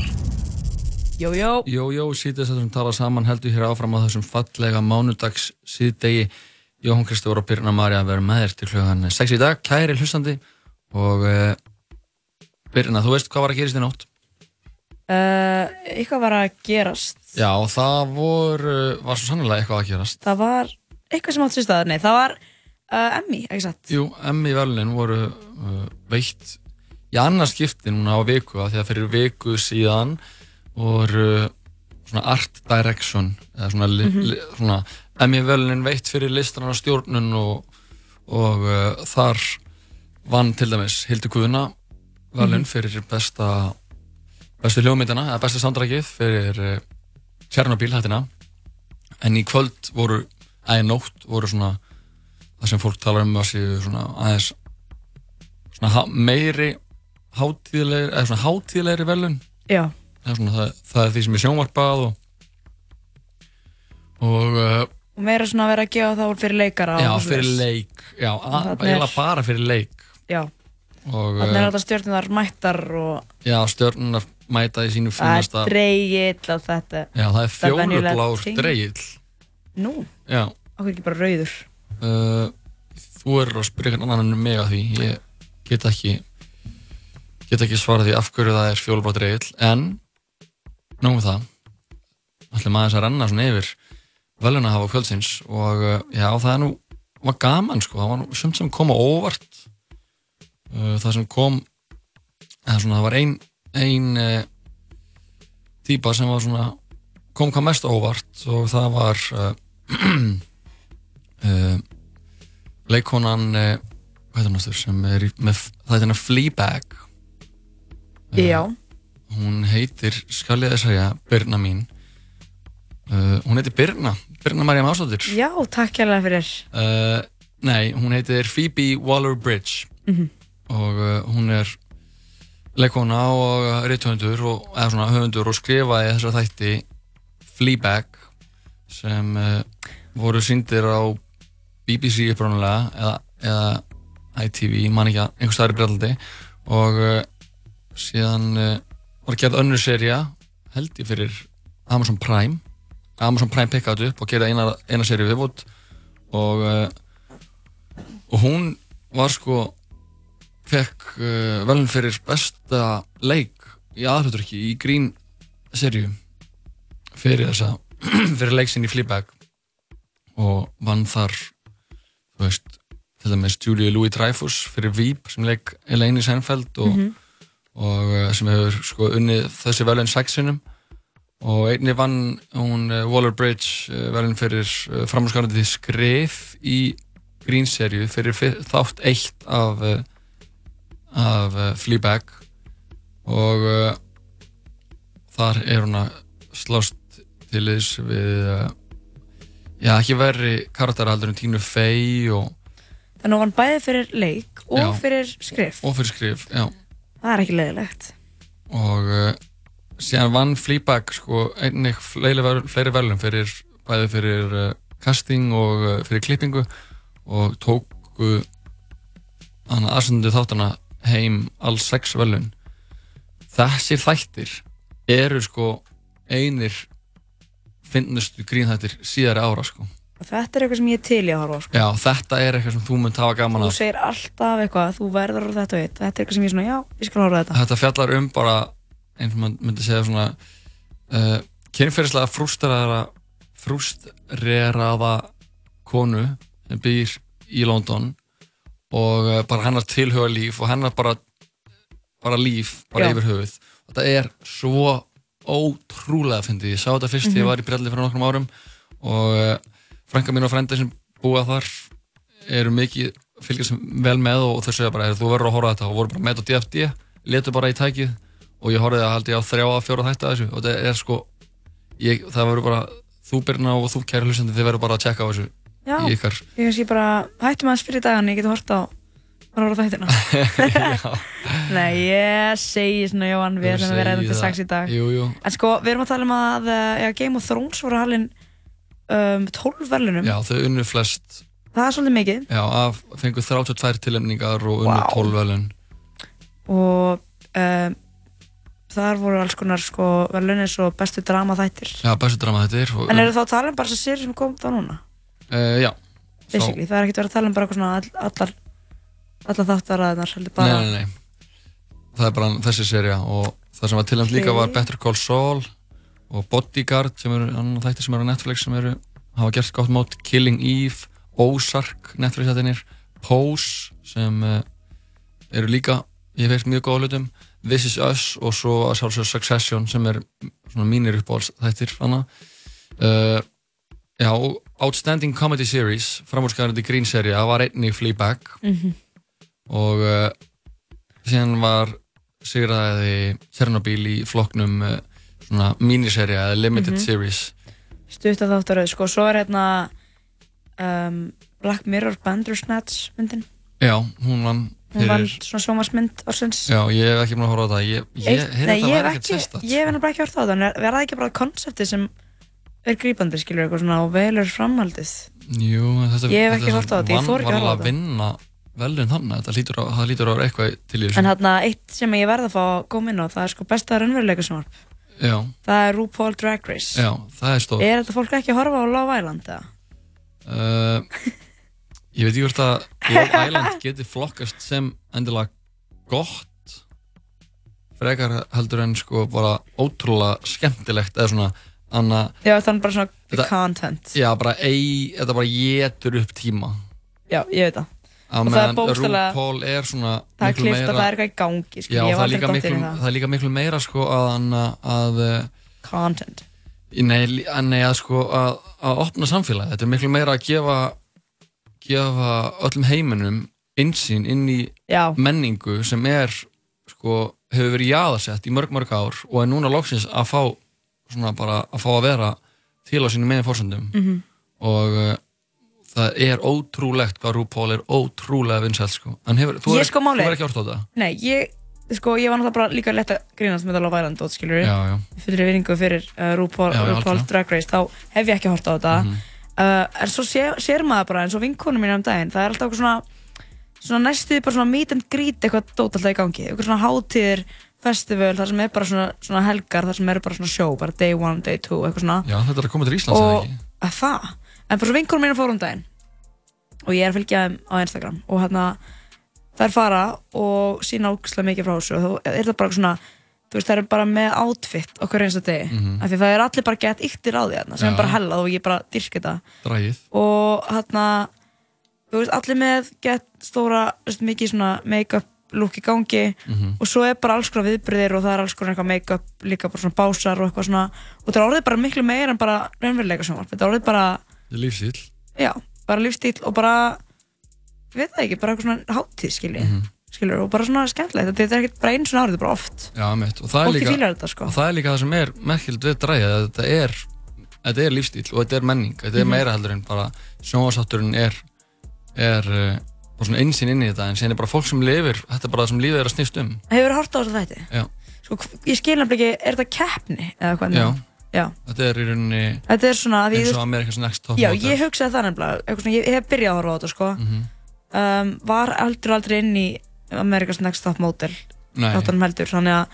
Jójó Jójó, síðast þessum tala saman heldur hér áfram á þessum fallega mánudags síðdegi Jóhann Kristófur og Birna Marja verður með þér til klukkan 6 í dag, kæri hlustandi og uh, Birna, þú veist hvað var að gerist í nótt? uh, Eitthvað var að gerast. Já, það voru, var svo sannlega eitthvað að gerast. Það var eitthvað sem átt sér staðar Nei, það var uh, Emmy, ekki satt? Jú, Emmy velunin voru veitt í annars skipti núna á viku af því að fyrir viku síðan voru svona art direction eða svona, li, Mhm. li, svona Emmy velunin veitt fyrir listrana stjórnun og, og uh, þar vann til dæmis Hildur Guðuna velun Mhm. fyrir besta bestu hljómyndina, eða besta soundtrackið fyrir uh, Tjernobyl hættina en í kvöld voru, í nótt voru svona það sem fólk talar um að séu svona aðeins svona meiri hátíðlegri, eða svona hátíðlegri velun Já það er, svona, það, það er því sem er sjónvarpað og og uh, Og meira svona að vera að gefa þá fyrir leikara já, fyrir leik já, eiginlega bara fyrir leik. Já, og þannig er uh, þetta stjórnunar mættar og já, stjörnunar mæta í sínu það er fínasta dreigill og þetta já, það er ting. dreigill Nú, já. Okkur ekki bara rauður? Uh, þú er að spyrja einhvern annan en mig að því. Ég get ekki get ekki svarað því af hverju það er fjólublátt reyðil en nógum það. Ætlum aðeins að renna svona yfir veluna hafa kvöldsins og uh, já það er nú var gaman sko, það var nú sumt sem kom á óvart. Uh, það sem kom eða svona það var ein ein uh, típa sem var svona kom hvað mest óvart og það var <clears throat> uh, uh, leikonan uh, hvað heitir hún aftur sem er í, með það heitir hennar Fleabag Já, hún heitir, skal ég að segja Birna mín. Uh, hún heitir Birna, Birna Marja Másdóttir. Já, takk hérlega fyrir. Uh, nei, hún heitir Phoebe Waller-Bridge. Mhm. og uh, hún er leikona og rithöfundur og, eða svona höfundur og skrifaði þessar þætti Fleabag sem uh, voru síndir á BBC uppránulega eða, eða ITV, man ekki að einhver staðar í Breitlandi og uh, síðan uh, var gerð önnur seria held ég fyrir Amazon Prime. Amazon Prime pikkaði upp og gerði eina, eina seríu viðbútt og uh, og hún var sko fekk uh, velun fyrir besta leik í aðhaldurki í grín seríu fyrir þessa <clears throat> fyrir leiksinn í Fleabag. Og vann þar þú veist til dæmis Julia Louis-Dreyfus fyrir Veep sem leik Elaine Seinfeld og, Mhm. Og uh, sem hefur sko unnið þessi velun sexinum og einni vann hún uh, Waller-Bridge uh, velun fyrir framhúsgarandi skrif í grínserju fyrir fyr- þátt eitt af af Fleabag og uh, þar er hún að slást til þess við uh, já, ekki verri karakteraldur en Tínu Fey og, Þannig að hann bæði fyrir leik og Já. fyrir skrif og fyrir skrif já. Það er ekki leiðilegt. Og uh, síðan vann Fleabag sko einnig fleiri, fleiri verðlum fyrir bæði fyrir uh, casting og uh, fyrir klippingu og tóku þannig aðsendu þáttana heim alls sex verðlun þessi þættir eru sko einir finnustu grínþættir síðari ára sko þetta er eitthvað sem ég er til í að horfa sko. já þetta er eitthvað sem þú munt hafa gaman Þú af segir alltaf eitthvað, þú verður á þetta og eitt Þetta er eitthvað sem ég er svona, já, ég skal horfa þetta þetta fjallar um bara eins og maður myndi segja svona uh, kynferðislega frústreraða frústreraða konu sem býr í London og uh, bara hennar tilhuga líf og hennar bara bara líf, bara Já. yfir höfuð þetta er svo ótrúlega fyndið, ég sá þetta fyrst þegar ég Mhm. var í Brelli fyrir nokkrum árum og uh, frænka mín og frendi sem búa þar eru mikið fylgjast vel með og þau segja bara "Heyrðu, þú verður að horfa þetta. Og voru bara með á DFD letu bara í tækið og ég horfði að haldi á þrjá að fjóra þætti að þessu. Og þetta er sko ég, það verður bara þú Birna og þú kæri hlustandi þið verður bara að tjekka á þessu Já, ég kannski bara hættum aðeins fyrir dagan, ég geti hort á bara horfa þættina. <laughs> Nei, ég segi svona Jóhann, við ætlum að vera þetta til það. sex í dag. Jú, jú. En sko, við erum að tala um að uh, Game of Thrones voru halinn um, 12 verðlunum Já, þau unnu flest. Það er svolítið mikið. Já, af, fengu 32 tilnefningar og unnu Vá. 12 velun og um, þar voru alls konar sko, verðlun eins og bestu drama þættir Já, bestu drama þetta og, En eru þá að tala um bara þessar séri sem kom þá núna? uh, Já. Basically, það er ekkert verið að tala um bara svona all, allar, allar þáttaraðnar heldur bara Nei, nei, nei. Það er bara þessi serja og það sem var tilnæmt líka var Better Call Saul og Bodyguard sem eru annar þættir sem eru á Netflix sem eru hafa gert gott mót. Killing Eve, Ozark Netflix þættinir, Pose sem uh, eru líka ég veist mjög góða hlutum. This Is Us og svo að sjálfsög Succession sem er svona mínir uppáhalds þættir hana uh, Já, og Outstanding Comedy Series framúrskæðandi grín serja var einnig Fleabag. Mhm. og uh, síðan var sigraði Chernobyl í flokknum uh, svona miniserja eða limited Mhm. series. Stutt að þáttaröð sko, svo er hérna um, Black Mirror Bandersnatch myndin Já, hún vann hún vann svona sjómasmynd ársins. Já, ég hef ekki búin að horfa á það. Ég, ég, að það hef ekki, ég hef nefnilega ekki hort á það en er- verða það ekki bara konseptið sem er grípandi skilur eitthvað svona og velur framhaldið? Jú, þetta, Ég hef ekki horft á þetta, ég vann- þori ekki að horfa á alveg að vinna lítur á, það lítur á að eitthvað til í þessu. En hérna eitt sem ég verða að fá að koma inn á það er sko besta raunveruleika sjónvarp Já, það er RuPaul Drag Race. Já, það er stór er þetta fólk ekki að horfa á Love Island eða? uh, Ég veit ekki hvort að Love Island geti flokkast sem endilega gott frekar heldur en sko bara ótrúlega skemmtilegt eða svona anna, já þannig bara svona Þetta- content. Já, bara ei, þetta bara getur upp tíma. Já ég veit það Og það er meðan bókstaflega- RuPaul er svona það er klift meira og það er eitthvað í gangi skil, Já, það er, líka miklu, það. það er líka miklu meira sko að, að, að content Nei, að, nei, að sko að, að opna samfélagi, þetta er miklu meira að gefa gefa öllum heiminum insýn inn í Já. menningu sem er sko, hefur verið jaðarsett í mörg mörg ár og er núna loksins að fá svona bara að fá að vera til á sínum megin fórsöndum Mhm. og uh, það er ótrúlegt hvað RuPaul er ótrúlega vinsælt sko. hefur, þú er, sko er ekki hort á þetta Nei, ég, sko, ég var náttúrulega líka lett að grínast með það Love Island dót, já. Fyrir vinningu fyrir uh, RuPaul, Já, RuPaul. Drag Race, þá hef ég ekki hort á þetta. Mhm. uh, en svo sé, sér maður bara, eins og vinkonum mín um daginn, það er alltaf svona, svona næstuði bara svona meet and greet eitthvað dót alltaf í gangi. Eitthvað svona hátíðir, festival, þar sem er bara svona, svona helgar, þar sem eru bara svona show, bara day one, day two, eitthvað svona. Já, þetta er að koma til Íslands eða ekki það en bara svo vinkonum mínu fór um daginn. Og ég er að fylgja þeim á Instagram. Og hérna þær fara og sína ógæslega mikið frá þessu. Og þá er það bara svona þú veist þær eru bara með outfit okkur eins og degi. Mhm. af því það er allir bara gett yktir á því hérna sem Já. er bara hellað og ég bara dyrk þetta. Dragið. Og hérna þú veist allir með gett stóra veist, mikið svona make-up look í gangi. Mhm. og svo er bara alls konar viðbyrðir og það er alls konar eitthvað make-up líka bara svona básar og eitthvað svona. Og það er orðið bara miklu meira en bara raunveruleika sjónvarp þetta er orðið bara, Þetta lífstíl já, bara lífstíl og bara ég veit það ekki, bara eitthvað svona hátíð skilji, Mhm. skilur og bara svona skemmtilegt, þetta er ekkert bara einu svona árið, þetta er bara oft Já, mitt, og það er líka þetta, sko. og það er líka það sem er merkild við dræðið að þetta er, þetta er lífstíl og þetta er menning, þetta er Mhm. meira heldur en bara sjónvarsátturinn er er uh, bara svona einsinn inn í þetta en síðan er bara fólk sem lifir, þetta er bara það sem lífið er að snýst um Hefur hort á þessu þætti? Já, Sko, ég skil nefnilega ekki, er þetta keppni eða hvað? já, Já. þetta er í rauninni Þetta er svona að eins og America's Next Top Já, Model. ég hugsaði það nefnilega, ég, hef byrjað að horfa á þetta sko. Mhm. um, Var heldur aldrei inn í America's Next Top Model Nei. þáttunum heldur, þannig að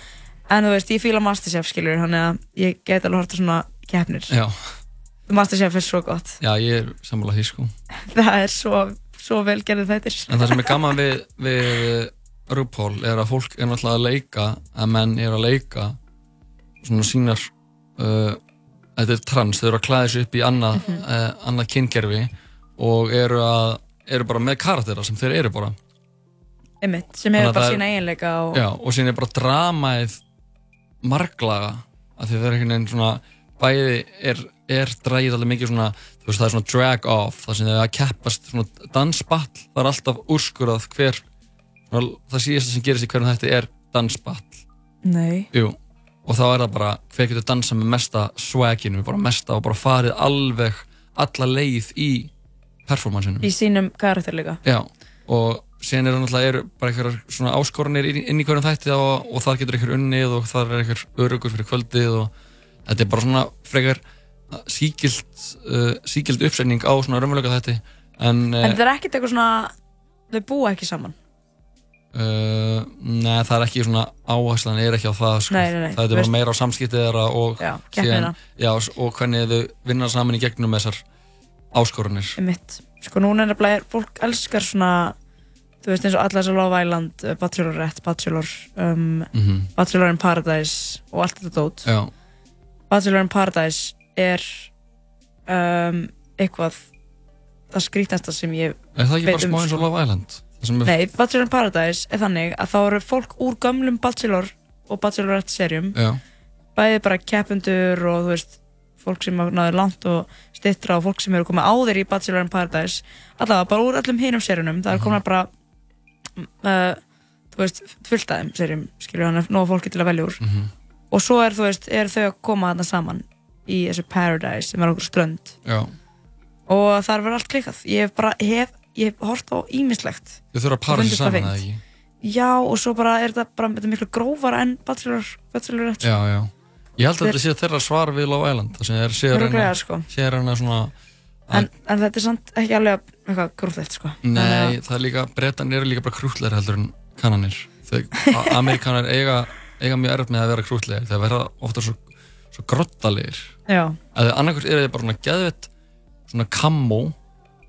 En þú veist, ég fíla Masterchef skilur, þannig að ég get alveg hort á svona keppnir. Já, Masterchef er svo gott. Já, ég er sammála því sko. <laughs> Það er svo, svo vel gerðið þættir En það sem er gaman við, við RuPaul er að fólk er náttúrulega að leika að menn er að leika svona sínar uh, þetta er trans, þau eru að klæða sig upp í annað, Mhm. uh, annað kyngerfi og eru að eru bara með karaktera sem þeir eru bara. Einmitt, sem hefur bara sína eiginleika og Já, og síðan er bara dramaðið marglaga af því að það er einhvern veginn svona bæði er, er dragið alveg mikið svona þú veist það er svona drag off það sem þau að keppast svona dansball það er alltaf úrskurðað hver það síðasta sem gerist í hverjum þetta er dansball Nei, Jú, og þá er það bara hver getur dansað með mesta swaginu? Bara mesta og bara farið alveg alla leið í performanceinu í sínum karakter líka. Já, og síðan eru náttúrulega eru bara einhverjar svona áskoranir inn, í hverjum þætti og, og þar getur einhver unnið og þar er einhver örugur fyrir kvöldið og þetta er bara svona frekar síkild, uh, síkild uppsending á svona raunveruleika þætti en, En þetta er ekkert eitthvað svona þau búa ekki saman uh, neð, það er ekki svona áherslan er ekki á það sko. Nei, nei, nei, það er bara meira á samskiptið þeirra og, Já, keppnina. já, og hvernig þau vinna saman í gegnum þessar áskoranir Einmitt. Sko núna er nefnilega, fólk elskar svona þú veist eins og allar þessar Love Island, uh, Bachelorette, Bachelor um, Mhm. Bachelor in Paradise og allt þetta dót Já. Bachelor in Paradise er um, eitthvað það skrítnasta sem ég Er það ekki bara smá eins og sko. Love Island? Nei, Bachelor in Paradise er þannig að þá eru fólk úr gömlum Bachelor og Bachelorette serjum bæði bara keppendur og þú veist fólk sem náður langt og stittra og fólk sem eru komið áður í Bachelor in Paradise allavega bara úr öllum hinum serjunum það er Mhm. komið bara uh, þú veist, fullt af þeim serjum skilur hann, nóg fólki til að velja úr Mhm. og svo er veist, er þau að koma þarna saman í þessu Paradise sem er okkur strönd Já. og það er verið allt klikkað ég hef bara, hef, ég hef hort á ímislegt Þau þurfa að para það saman eða ekki? já, og svo bara er þetta bara þetta er miklu grófara en Bachelor, Bachelorette. Já, já. Ég held að þetta sé þeirra svar við Love Island það er sér Örugglega, sko. sér hana svona en, en þetta er samt ekki alveg eitthvað gróflegt sko. Nei, það er líka, breytan eru líka bara krútlegri heldur en kannanir <laughs> amerikanar eiga, eiga mjög erfitt með að vera krútlegri þegar verða ofta svo, svo grottalegir. Annarkvært eru þeir bara svona geðvett svona kammo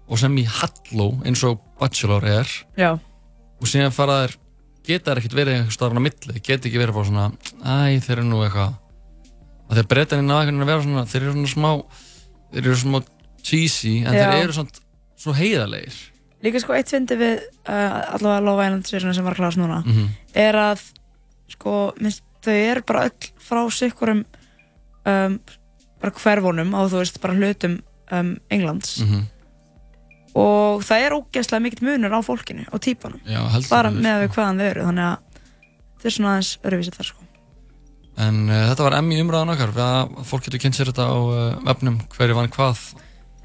og sem í halló eins og Bachelor er Já. og síðan fara þær geta þær ekkert verið einhver staðar á milli geta ekki verið bara svona æ, þeir eru nú eitthvað að þeir breytanir ná einhvern veginn að vera svona þeir eru svona smá þeir eru smá cheesy en Já. þeir eru svona svo heiðarlegir Líka sko eitt fyndi við uh, allavega Love Island séruna sem var klárast núna Mhm. er að sko minnst, þau eru bara öll frá sikkurum um, bara hverfunum á þú veist bara hlutum um, Englands Mhm. Og það er ógeðslega mikill munur á fólkinu og típanum. Já, bara með við hvaðan þau eru þannig að þau er svona aðeins öruvísið þar sko. En uh, þetta var emmi umræðan okkar að fólk getur kynnt sér þetta á uh, vefnum hverju vann hvað?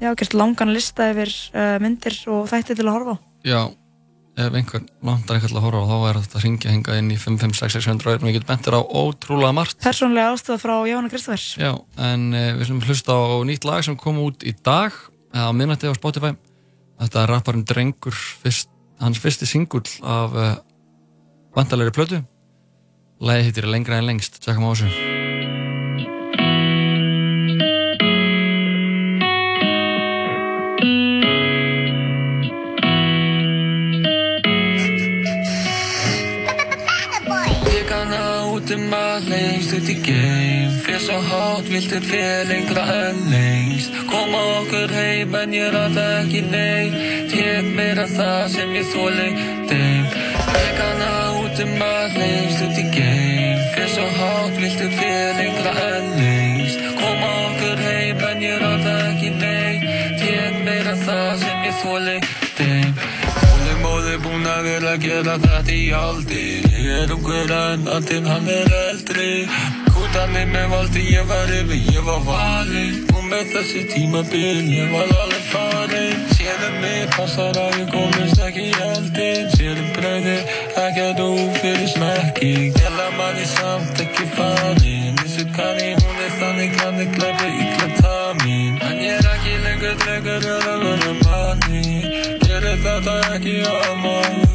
Já, gert langan lista yfir uh, myndir og þætti til að horfa Já, ef einhver lantar einhvern til að horfa þá er þetta að ringja hinga inn í 55600 og við getum bentir á ótrúlega margt. Persónlega ástæða frá Jóhanna Kristofers Já, en við slumum hlusta á nýtt lag sem kom út í dag á minnætti á Spotify Þetta er rapparinn Drengur fyrst, hans fyrsti singull af uh, vandalegri plötu. Lagi hittir lengra en lengst, tjekkum á þessu. Ég kann að út um að svo hátt, viltu fyrir lengra en lengst Koma okkur heim en ég rata ekki nei Tek meira það sem ég þóli Ég kann að út um að lengst út í geim. Fyrir svo hátt, viltu fyrir lengra en lengst Koma okkur heim en ég rata ekki nei Tek meira það sem ég þóli þeim. Móli móli búin að vera að gera þetta í aldir. Ég er um hver en andinn hann er eldri Kútanir með valdi ég var yfir, ég var valinn. Og með þessi tímabil ég var alveg farinn. Sérum mig passar að ég komist ekki í eldin Sérum breyði ekki að þú fyrir smekki. Gæla manni samt ekki farinn. Vissu kanni hún er þannig kanni glæpi illa tamin. En ég er ekki lengur drengur eða vera manni. Gerir þetta ekki að maður í ganni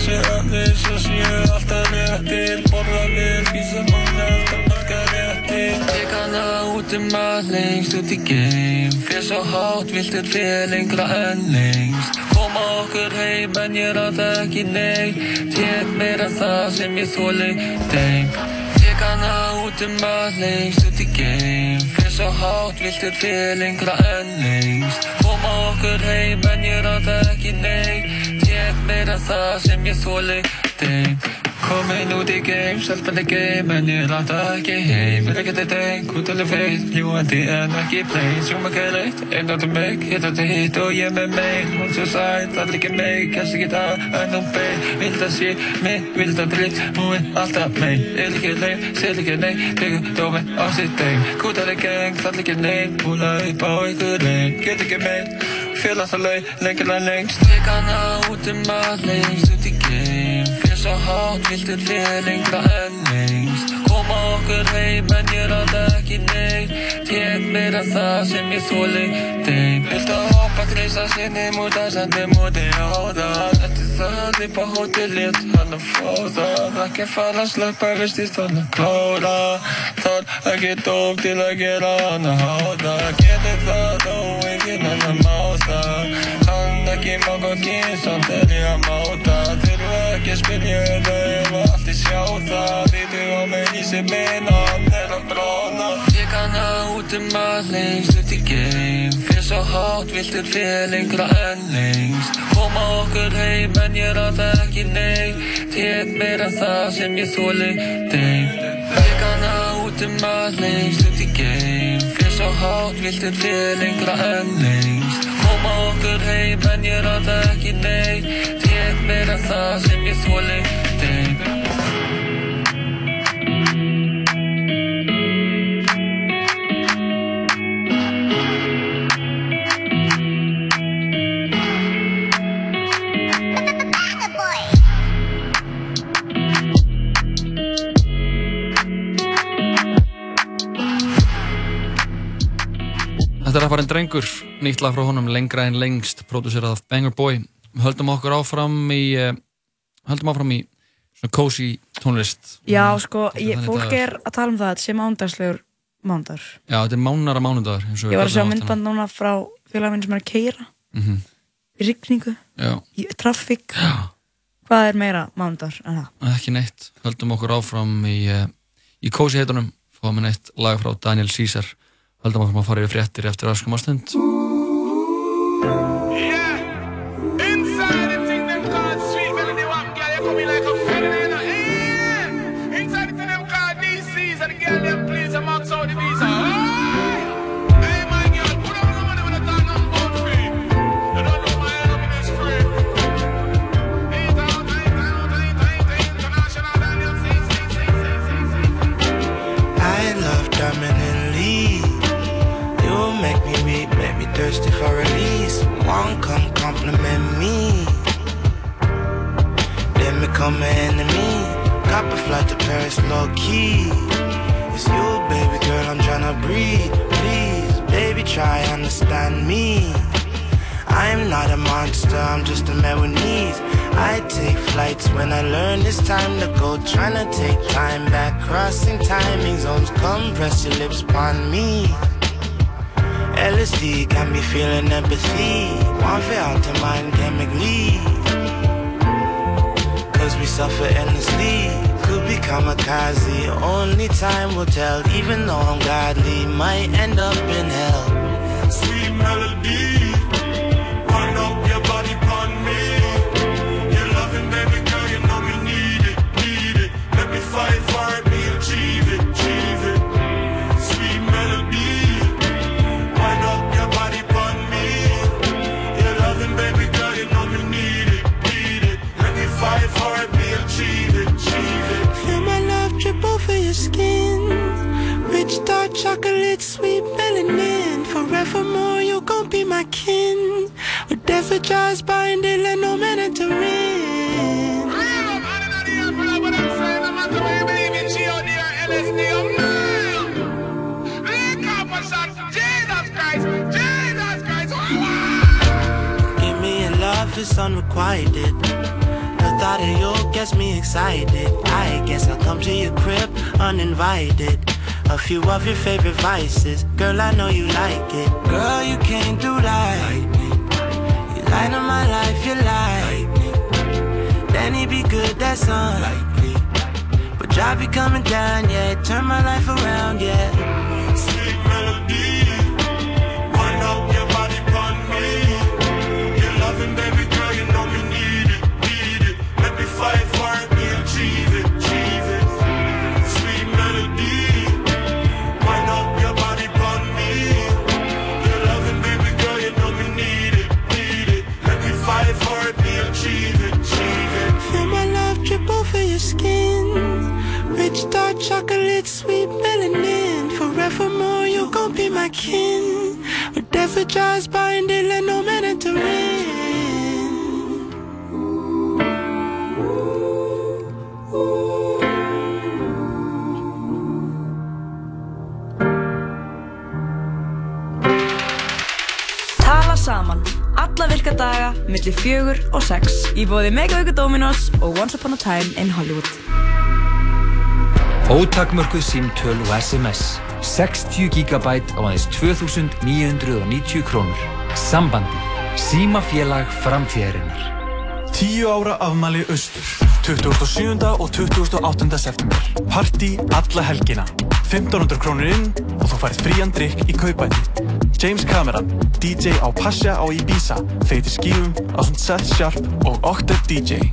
Þessi öfni svo séu alltaf réttir. Borða mér vísa núna alltaf marga réttir. Kann að út um að lengst út í geim. Fyrir svo hátt viltu fyrir lengra en lengst. Koma okkur heim en ég ráta ekki nei Tek meira það sem ég þóli þeim. Ég Tek hana út um að lengst út í geim. Fyrir svo hátt viltur fyrir lengra en lengst. Koma okkur heim en ég ráða ekki nei Tek meira það sem ég þóli þeim Komin út í geim, stelpandi geim En ég ráða ekki heim Vil ekki þetta einn, út alveg feit Ljúandi en ekki plain Sjúm ekki reitt, einn átum mig Hitt átum hitt og ég með mig Hún svo sætt, allir ekki mig Kast ekki það, en hún bein Vild að sé mig, vild að Hún er alltaf mein Er ekki leið, sér ekki nei Tegur dómi á sitt deim Kút alveg geng, allir ekki neinn Púla upp á ykkur lein Get ekki mein Fél alltaf leið, lengur en lengst. Tek hana út um að lengst út í geim. Fyrir svo hátt, viltur fyrir lengra en lengst. Koma okkur heim en ég ráða ekki nei Tek meira það sem ég þóli þeim. Vilt að hoppa, kreisa sinni múta Sendi múti á það það upp á hótelið Hann að fá það Ekki fara að slöpa, vistist hann að klára. Þar ekki dók til að gera hann að háða. Getur það þó enginn hann að máta Hann ekki má gott kyn Samt er ég að máta. Þurfa ekki að það Ef allt ég sjá það Þýttu á mig í sig minna Hann er að brána Ég kann að út um að lengst út í geim. Fyrir svo hátt viltur fyrir lengra en lengst. Koma okkur heim en ég ráða ekki nei Tek meira það sem ég þóli þeim Ég kann að út um að lengst út í geim hátt fyrir lengra en lengst Koma okkur heim en ég ráða ekki nei Tek meira það sem ég þóli Þetta er einn drengur, nýtt lag frá honum, lengra en lengst, pródúserað af Banger Boy. Höldum okkur áfram í, uh, höldum áfram í svona cozy tónlist. Já, sko, ég, fólk dagar. er að tala um það, þetta sé mándagslegur mándagur. Já, þetta er mánara við Ég var að sjá myndband núna frá félagminn sem er að keira Mhm. í rigningu, Já. í traffík. Hvað er meira mánudagur en það? Ekki neitt, höldum okkur áfram í, uh, í cozy heitunum, fáum við neitt lag frá Daniel Caesar. Höldum áfram að fara yfir fréttir eftir öskum become an enemy. Cop a flight to Paris, low key. It's you, baby girl, I'm tryna breathe. Please, baby, try understand me. I'm not a monster, I'm just a man with needs. I take flights when I learn it's time to go. Tryna take time back, crossing timing zones. Come press your lips upon me. LSD got me feeling empathy. One for to mind chemically. Cause we suffer endlessly. Could be kamikaze. Only time will tell. Even though I'm godly, might end up in hell. Sweet melody, Faces. Time in Hollywood. Ótakmörkuð símtöl og SMS 60 GB á aðeins 2990 krónur. Sambandi. Símafélag framtíðarinnar. 10 ára afmæli austur. 27. og 28. september. Party alla helgina. 1500 krónur inn og þú færð frían drikk í kaupæti James Cameron, DJ á Pasha á Ibiza feitir skífum á svona Seth Sharp og Octet DJ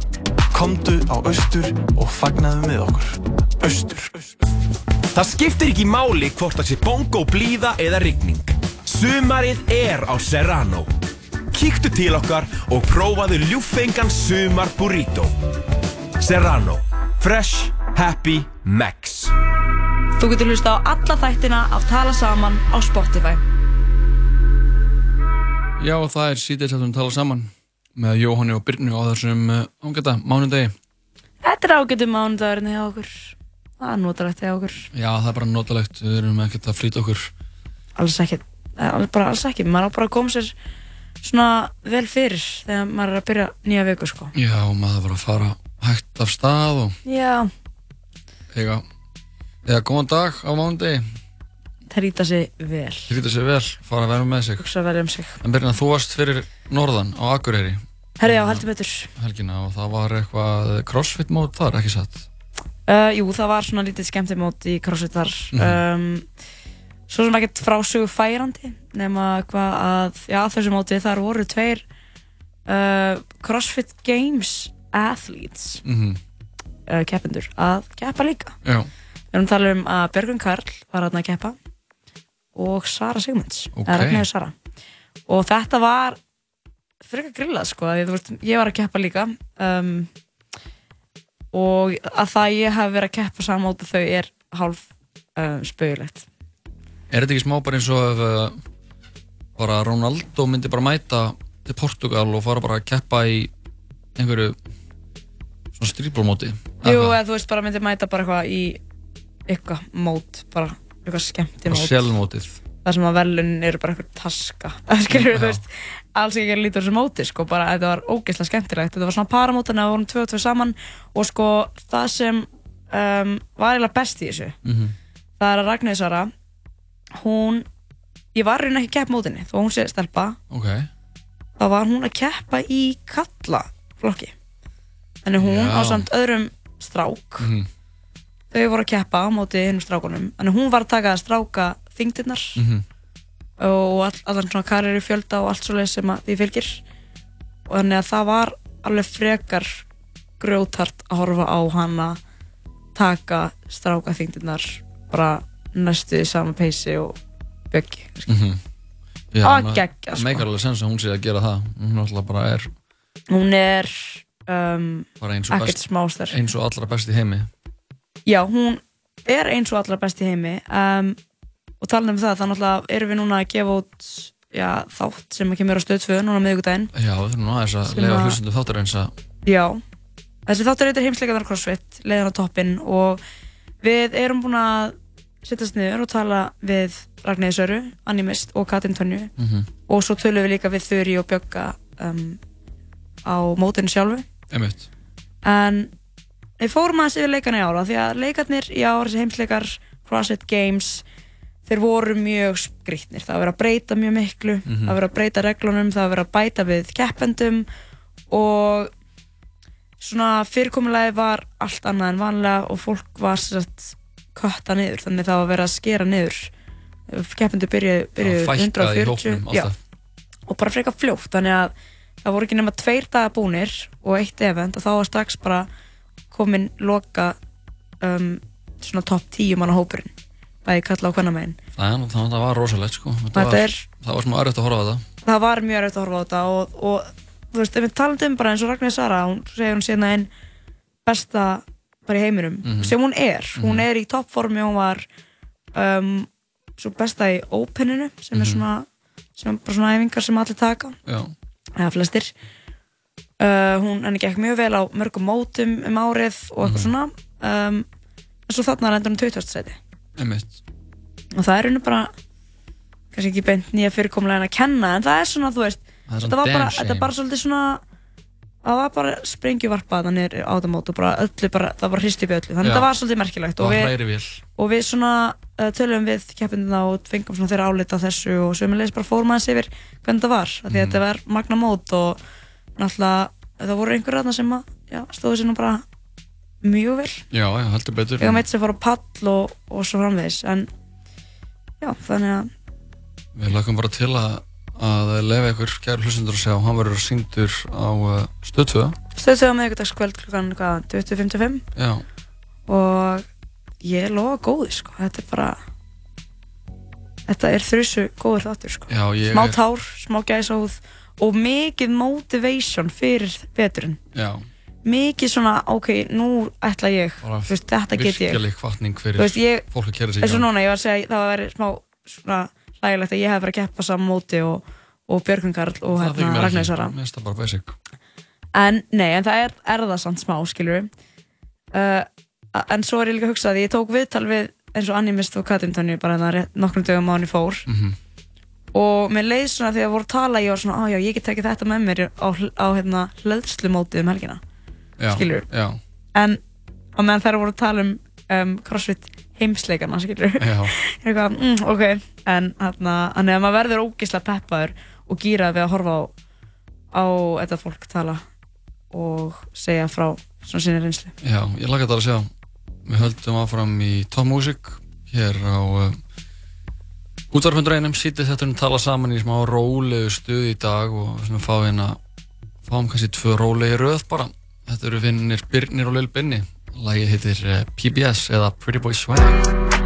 Komdu á austur og fagnaðu með okkur Austur Það skiptir ekki máli hvort það sé bongo blíða eða rigning. Sumarið er á Serrano. Kíktu til okkar og prófaðu ljúffengan sumar burrito. Serrano. Fresh, happy, max. Þú getur hlusta á alla þættina af Tala saman á Spotify. Já, það er síðan sem við tala saman með Jóhanni og Byrnu á þessum uh, ágæta mánundegi. Þetta er ágættum mánudagurinn hjá okkur. Það er notalegt hjá okkur. Já, það er bara notalegt, við erum ekkert að flýta okkur. Alls ekki, eh, bara alls ekki. Maður á bara að koma sér svona vel fyrir þegar maður er að byrja nýja viku, sko. Já, maður var að fara hægt af stað og Já, eiga, eiga góðan dag á mánundegi. trýta sig vel. Hrýta sér vel, fara að vera með sig. Hugsa vel um sig. En Byrna, þú varst fyrir norðan á Akureyri Herri, já, heldur betur. helgina og það var eitthvað crossfit mót þar, ekki satt? Uh, jú, það var svona lítið skemmtimót í CrossFit þar. Um, svo sem ekkert frásögu færandi, nema hvað að, já, þessu móti þar voru tveir uh, CrossFit Games athletes, Mhm. uh, keppendur, að keppa líka. Já. Við erum að tala um að Björgun Karl var þarna að keppa og Sara Sigmunds, Ok. eða Ragnhildur Sara. Og þetta var frekar grillað, sko, því veist, ég var að keppa líka. Um, og að það ég hef verið að keppa saman móti þau er hálf um, spauðilegt. Er þetta ekki smá bara eins og ef uh, bara Ronaldo myndi bara mæta til Portugal og fara bara að keppa í einhverju svona strílbólmóti? Jú, eða þú veist, bara myndi mæta bara eitthvað í eitthvað mót, bara eitthvað skemmti mót. sjálfmótið. Það sem að velunin eru bara eitthvað taska. <laughs> Skilur þú veist, alls ekki að líta þessu móti, sko, bara þetta var ógeðslega skemmtilegt. Þetta var svona paramót, þannig að við vorum tvö og tvö saman og sko, það sem um, var eiginlega best í þessu, Mhm. það er að Ragnhildur Sara, hún, ég var raunin ekki að keppa mótinni, þó hún sé stelpa, Ok. þá var hún að keppa í kalla flokki. Þannig hún Já. á samt öðrum strák, Mhm. þau voru að keppa á móti hinnum strákunum, þannig hún var að taka að stráka þingdirnar Mhm. Og all, allan svona karrieri fjölda og allt svoleið sem að því fylgir og þannig að það var alveg frekar grjótart að horfa á hana taka stráka þingdirnar bara næstu í sama peysi og bjöggi. Já, Á, ma- geggjað, sko. Meikar alveg sens að hún sé að gera það. Hún náttúrulega bara er hún er um, ekkert best, smástar eins og allra best í heimi. Já, hún er eins og allra best í heimi um, og talað um það, þá náttúrulega erum við núna að gefa út já, þátt sem kemur á stöð 2 núna miðugudaginn Já, við þurfum nú aðeins að Sem lega að- hlustundum þáttar eins að Já, þessi þáttur heitir heimsleikaðar crossfit, leiðan á toppinn og við erum búin að sittast niður og tala við Ragnæði Söru, Animist og Katrin Tönju Mhm. og svo tölum við líka við Þurri og Bjögga um, á mótinu sjálfu Einmitt. en við fórum aðeins yfir leikana í ára því að leikarnir í ára, þessi heimsleikar CrossFit Games þeir voru mjög skrýtnir. Það var að breyta mjög miklu. Mhm. það var að breyta reglunum, það var að bæta við keppendum. Og svona fyrirkomulegi var allt annað en vanlega og fólk var sagt kötta niður þannig það var verið að skera niður. Keppindu byrjuðu byrju Já, fækkaði í 140 hópnum já, og bara frekar fljótt þannig að það voru ekki nema tveir dagar búnir og eitt event og þá var strax bara komin loka um, svona topp 10 manna hópurinn bæði kalla á hvernig megin Það, er það, það var rosalegt sko. Þetta var, er- það var smá örfitt að horfa á þetta. það var mjög erfitt að horfa á þetta og, og þú veist, ef við talum um bara eins og Ragnar Sara hún segir hún síðan einn besta bara í heiminum, Mhm. sem hún er hún er í toppformi, hún var um, svo besta í Openinu sem er Mhm. svona sem er bara svona æfingar sem allir taka Já. eða flestir uh, hún henni gekk mjög vel á mörgum mótum um árið og eitthvað svona um, en svo þarna lendur hún 20. seti Einmitt. og það er henni bara kannski ekki beint nýja fyrirkomlega en að kenna en það er svona, þú veist Það er svona þetta var bara, damn þetta er bara svolítið svona það var bara sprengjuvarpað þannig á þetta mót og bara öllu bara, það bara hristi upp í öllu þannig Já. þetta var svolítið merkilegt og Það við, hræri vel. og við svona uh, tölum við keppindina og fengum svona þeirra álita þessu og sömulegis bara fórum aðeins yfir hvernig þetta var, af því að Mhm. þetta var magna mót og náttúrulega það voru einhverja þarna sem að, já, stóðu sér nú bara mjög vel Já, já, heldur betur. ég var meitt sem fór á pall og, og svo framvegis en já, þannig að Við lakum bara til að, að lefa ykkur kæru hlustendur að sjá. Hann verður síndur á uh, stöðtöða. stöðtöða með ykkur dagskvöld klukkan hvað, 20.55 Já. og ég lofa góði sko. þetta er bara þetta er þrjusu góður þáttur sko. Já, ég smá tár, smá gæsahúð og mikið motivation fyrir veturinn Já. Mikið svona, ok, nú ætla ég veist, þetta get ég Virkileg hvatning fyrir veist, ég- fólk að kæra sig í eins og gang. núna, ég var að segja það var smá svona hlægilegt að ég hef verið að keppa saman móti og, og Björgun Karl og Það hérna Ragnar. Sara Mér finnst það bara basic. En nei, en það er, er það samt smá, skilur uh, En svo er ég líka að hugsa að ég tók viðtal við eins og Animist og Katim Tönni bara hérna nokkrum dögum á hann í fór Mhm. og mér leið svona þegar voru að tala ég var svona, á já, ég get tekið þetta með mér á, á hérna hleðslumótið um helgina skilur en á meðan þær voru að tala um, um crossfit heimsleikana, skilur <laughs> mm, ok. En þannig að maður verður ógislega peppaður og gýrað við að horfa á á þetta fólk tala og segja frá svona sinni reynslu. Já, ég laka þetta að sjá. Við höldum áfram í Top Music hér á uh, útvarfundrænum sítið þetta um tala saman í smá rólegu stuð í dag og við fáum hérna fáum kannski tvö rólegi röð bara. Þetta eru vinnir Birnir og Lil Binni. Lagið heitir uh, PBS eða Pretty Boy Swag.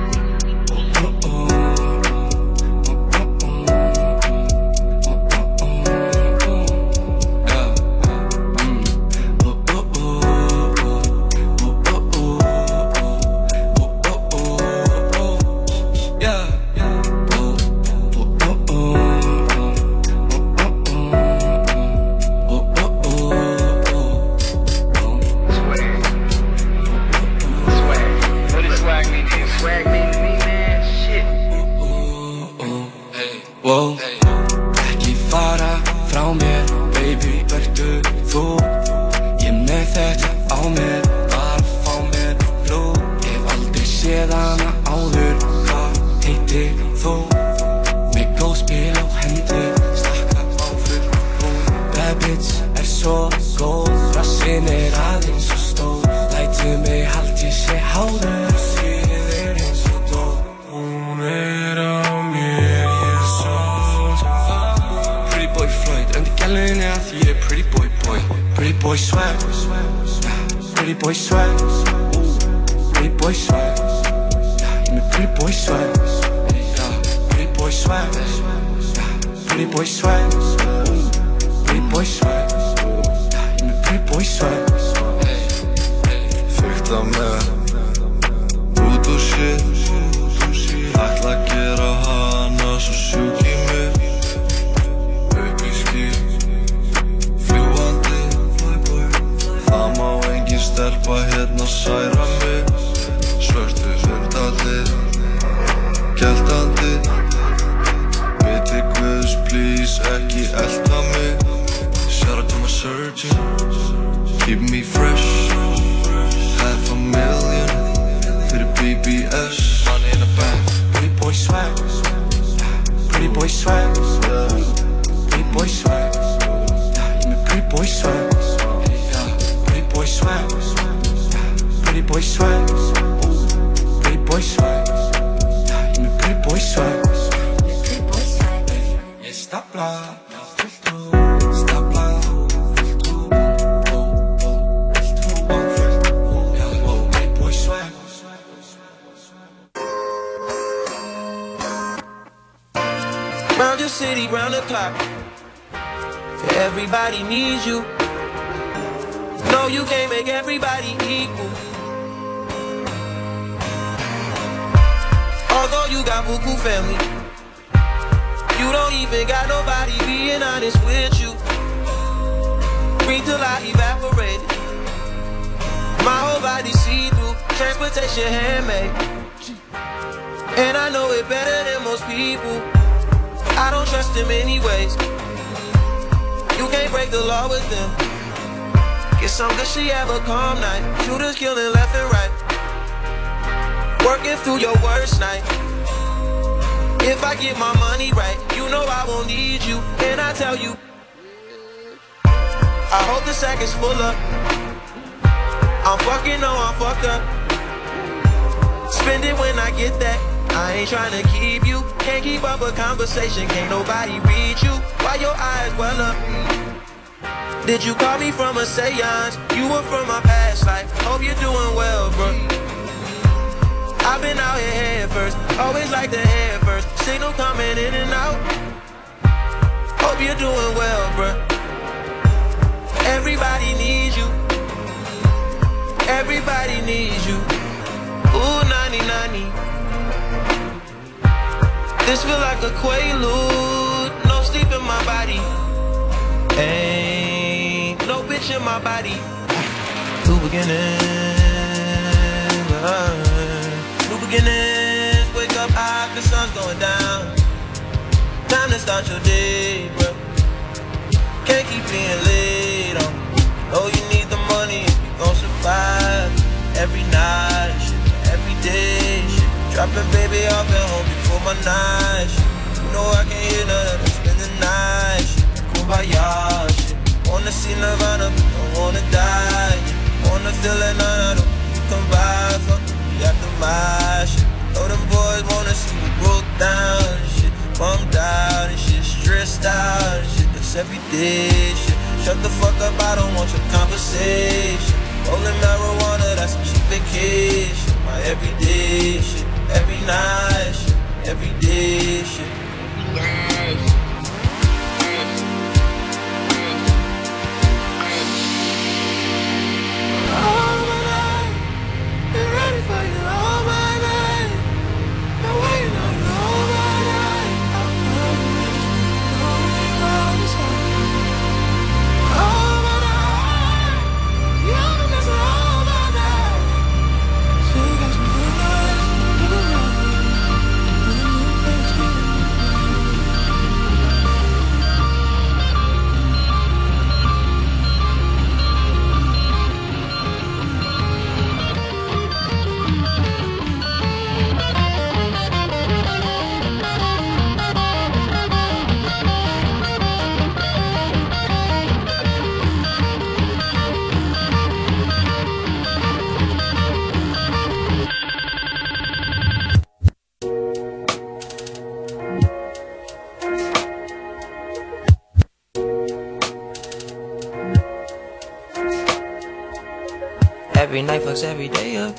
every day up.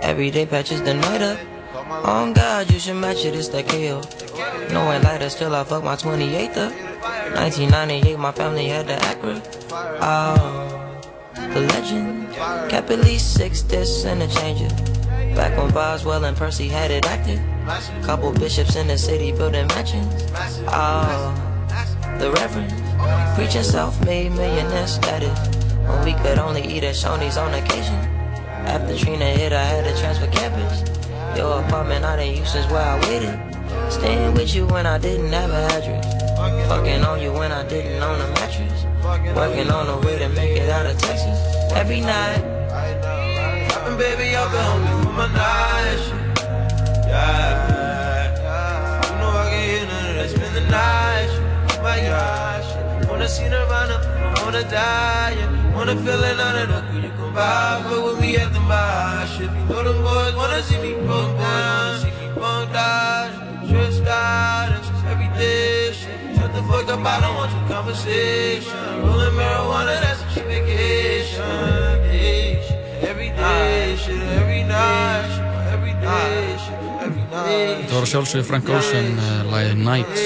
Every day patches the night up. On God, you should match it, it's that kill. No, Knowing lighter, still I fuck my 28th up. 1998, my family had the Acura. Oh, the legend. Cap at least six discs and a changer. Back when Boswell and Percy had it active. Couple bishops in the city building mansions. Oh, the reverend. Preaching self-made millionaire status. We could only eat at Shoney's on occasion. After Trina hit, I had to transfer campus. Your apartment I didn't use since where I waited. Staying with you when I didn't have an address. Fucking on you when I didn't own a mattress. Working on a way to make it out of Texas. Every night. And baby off at home for my night. Yeah. Know I can hear none. Spend the night. Oh my gosh. Wanna see Nirvana. Wanna die. Yeah. Wanna feel it, not enough when you come by Fuck with me at the mile Should be know them boys wanna see me broke down See me bummed out, stressed out Every day, shit. Shut the fuck up, I don't want your conversation. Rolling marijuana, that's a cheap vacation Every day, shit, every night shit, Every day, shit, every night. Þetta var sjálfsögur Frank Olsen, eh, lagið Night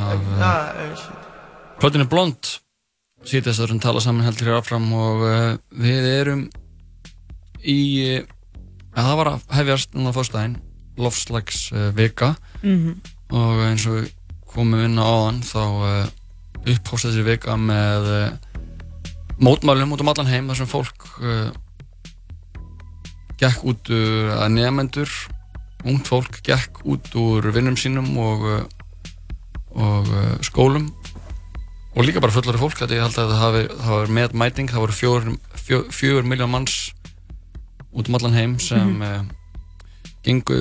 af eh, Plötinu Blond við erum tala saman heldur hér áfram og uh, við erum í uh, að það var að hefjast núna fórstæðin lofslags uh, vika Mhm. og eins og við komum inn á áðan þá uh, upphóst þessi vika með mótmælum út um allan heim þar sem fólk gekk út úr að nefnendur ungt fólk gekk út úr vinnum sínum og og skólum og líka bara fullari fólk þetta ég held að það hafi, með mæting það voru fjögur, fjö, fjögur miljón manns út um allan heim sem mm Mhm. gengu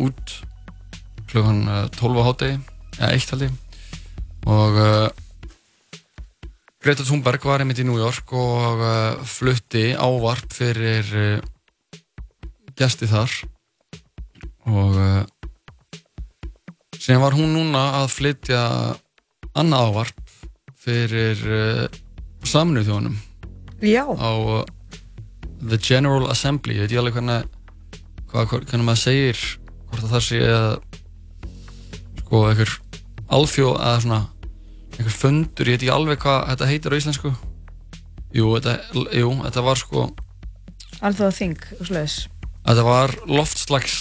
út klukkan uh, 12 á hátegi eða eitt held ég. Og uh, Greta Thunberg var einmitt í New York og uh, flutti ávarp fyrir uh, gesti þar. Og uh, síðan var hún núna að flytja annað ávarp fyrir uh, saminuð þjónum Já. á uh, The General Assembly ég veit ég alveg hvernig hvernig maður segir hvort að það sé að sko einhver alþjó að svona einhver fundur, ég veit ekki alveg hvað þetta heitir á íslensku jú, þetta, jú, þetta var sko Alþjóða þing sluðis. Þetta var loftslags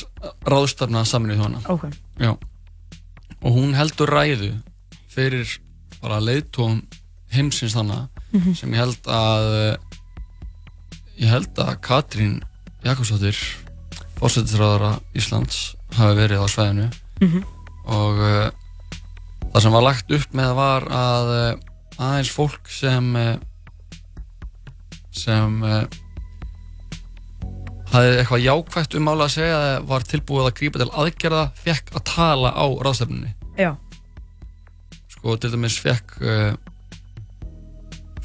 ráðstafna saminuð þjóna. Ok. Já. Og hún heldur ræðu fyrir bara leiðtóm heimsins þannig Mhm. sem ég held að ég held að Katrín Jakobsdóttir fórsetisræðara Íslands hafi verið á svæðinu Mhm. og uh, það sem var lagt upp með var að uh, aðeins fólk sem uh, sem hafði eitthvað jákvægt um mála að segja var tilbúið að grípa til aðgerða fekk að tala á ráðstefnunni Já. Sko til dæmis fekk uh,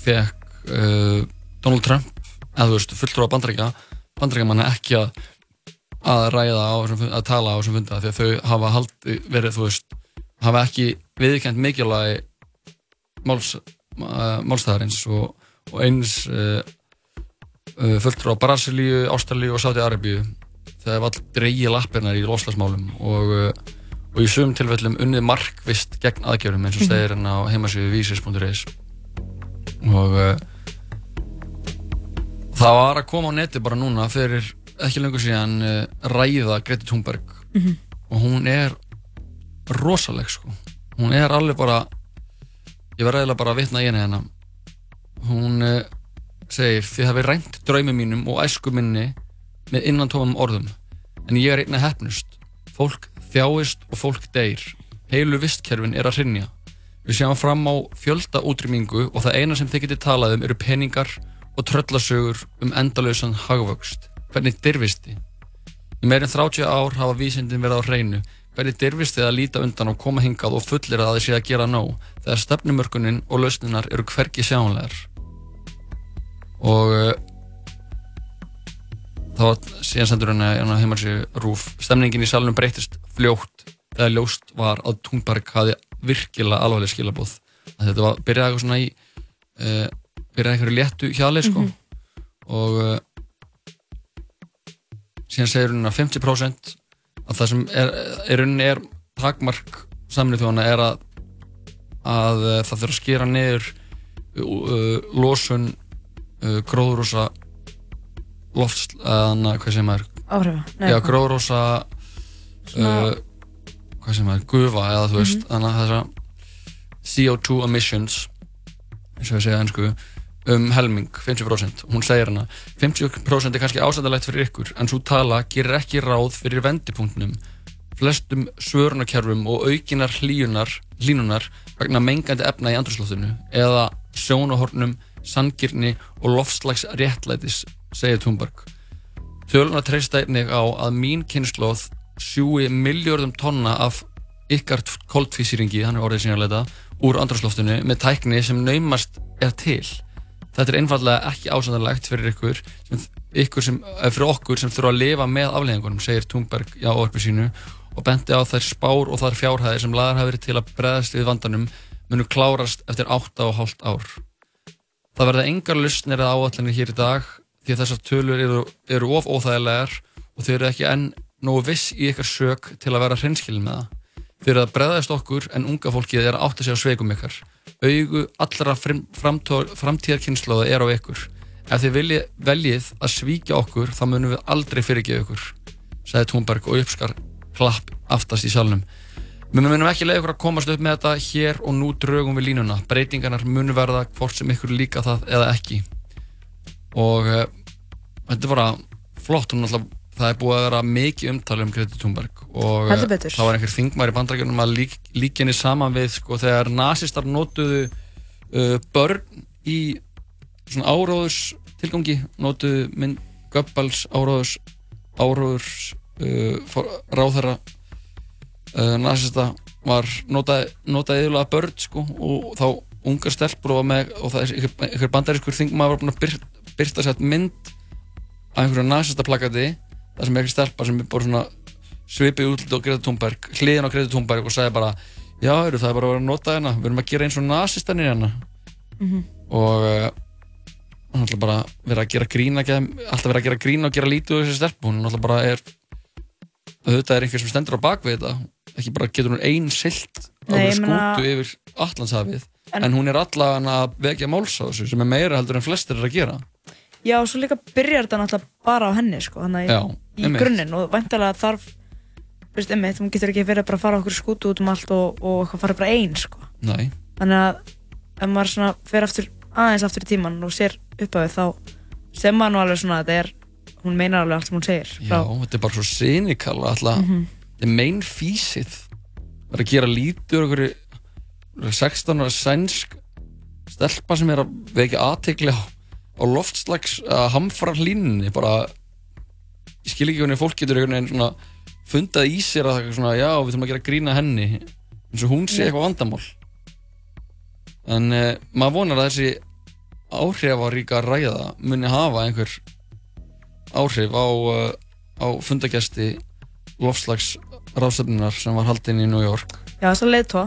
fekk uh, Donald Trump eða þú veist fulltrúa bandaríkja bandaríkjamanna ekki að að ræða á, að tala á þessum funda því að þau hafa haldi, verið þú veist hafa ekki viðkjönd mikilvægi máls, uh, málstæðarins og, og eins uh, uh, fulltrúa Brasilíu, Ástralíu og Sáti Arabíu þegar var all dreigi lappirnar í lofslagsmálum og, og í sumum tilfellum unnið markvist gegn aðgjörum eins og Mhm. segir hann á heimasíðu vísis.is og uh, það var að koma á neti bara núna fyrir ekki lengur síðan uh, ræða Greti Thunberg. Mhm. og hún er rosaleg sko. Hún er alveg bara ég var reyðilega bara að vitna í henni hérna. Hún uh, segir þið hafi rænt draumi mínum og æsku minni með innantómum orðum en ég er einna hefnust fólk þjáist og fólk deyr. Heilu vistkerfin er að hrinja við sjáum fram á fjölda útrýmingu og það eina sem þið getið talað um eru peningar og tröllasögur um endalausan hagvöxt. Hvernig dirfisti? Í meirinn 30 ár hafa vísindin verið á hreinu. Hvernig dirfisti að líta undan og koma hingað og fullir að þið sé að gera nóg þegar stefnumörkunin og lausninar eru hvergi sjáanlegar? Og uh, þá síðan sendur henni heimalsi rúf. Stemningin í salunum breytist fljótt þegar ljóst var að Thunberg hafi virkilega alvarleg skilabóð að þetta var, byrjaði eitthvað svona í uh, byrjaði einhverju léttu hjali sko. Mhm. og uh, síðan segir hún að 50% að það sem er, er, er takmark samlið þjóðana er að, að það þurfa að skera niður uh, losun uh, lofts, eða hvað segir maður Áhrifa. Nei, já, Svona- uh, hvað segir maður, gufa eða þú veist, Mhm. þannig að þessa CO2 emissions eins og ég segja ennsku um helming, 50% hún segir hana, 50% er kannski ásættalegt fyrir ykkur, en svo tala gerir ekki ráð fyrir vendipunktnum flestum svörunarkerfum og aukinar hlíunar, hlínunar vegna mengandi efna í andrúsloftinu eða sjónahornum, sangirni og loftslags réttlætis segir Thunberg Töluna treysta einnig á að mín kynnslóð sjúi miljörðum tonna af ykkar koltvísýringi, hann er orðið sínarleita, úr andrúsloftinu með tækni sem naumast er til. Þetta er einfallega ekki ásæðanlegt fyrir ykkur ykkur sem, eh, fyrir okkur sem þurfa að lifa með afleðingunum, segir Thunberg í ávarpi sínu og benti á þær spár og þær fjárhæðir sem laðar hafi verið til að breðast við vandanum munu klárast eftir 8,5 ár. Það verða engar lustnir eða áallinir hér í dag því að þessar tölur eru, eru of óþægilegar og þau eru ekki enn nógu viss í ykkar sök til að vera hreinskilin með það. Þau eru að breðast okkur en unga fólkið er að átta sig á sveikum ykkar. Augu allra framtíðarkynnslóða er á ykkur. Ef þið veljið, veljið að svíkja okkur þá munum við aldrei fyrirgeða ykkur, sagði Thunberg og uppskar klapp aftast í salnum. Við munum ekki leiða ykkur að komast upp með þetta hér og nú draugum við línuna. Breytingarnar munum verða hvort sem ykkur líka það eða ekki. Og uh, þetta er bara flott, hún alltaf það er búið að vera mikið umtali um Greti Thunberg og betur. það var einhver þingmæri bandrækjunum að lík, líka henni saman við sko þegar nazistar notuðu uh, börn í svona áráðurs tilgangi notuðu minn Göbbals áráðurs uh, ráðherra uh, nazista var notaði yfirlega börn sko og þá ungar stelpur og, með, og það er einhver, bandarískur þingmæri var búin að byr, byrta sér mynd af einhverju nazista plakati það sem er ekki stelpa sem er bara svona svipið út á Greta Thunberg hliðin á Greta Thunberg og sagði bara já, eru, það er bara að vera að nota hérna, við erum að gera eins og nazistanir hérna. Mhm. og uh, hún ætla bara verið að gera grína alltaf verið að gera grína og gera lítið úr þessi stelpu. Hún ætla bara er auðvitað er einhver sem stendur á bakvið þetta. Ekki bara getur hún ein silt á einhver meina- skútu yfir Allandshafið En- en, hún er allan að vekja máls á þessu sem er meira heldur en flestir er að gera Já, og svo líka byrjar þetta náttúrulega bara á henni, sko, þannig Já, að í einmitt. grunninn og væntalega þarf, þú veist, einmitt, hún getur ekki verið bara að fara okkur skútu út um allt og, og eitthvað fara bara einn, sko. Nei. Þannig að ef maður svona fer aftur, aðeins aftur í tíman og sér upp á því, þá sem maður nú alveg svona að þetta er, hún meinar alveg allt sem hún segir. Já, þetta er bara svo cynical alltaf, Mhm. þetta er main físið það er að gera úr einhverju 16 ára sænsk stelpa sem er að vekja aðtegli á, á loftslags að hamfara hlínunni bara ég skil ekki hvernig fólk getur einhvern veginn svona fundað í sér að það er svona já, við þurfum að gera grína henni eins og hún sé eitthvað vandamál. En uh, maður vonar að þessi áhrifaríka ræða muni hafa einhver áhrif á, uh, á fundagesti lofslags ráðstöfnunar sem var haldinn í New York. Já, þess að leiðtóa.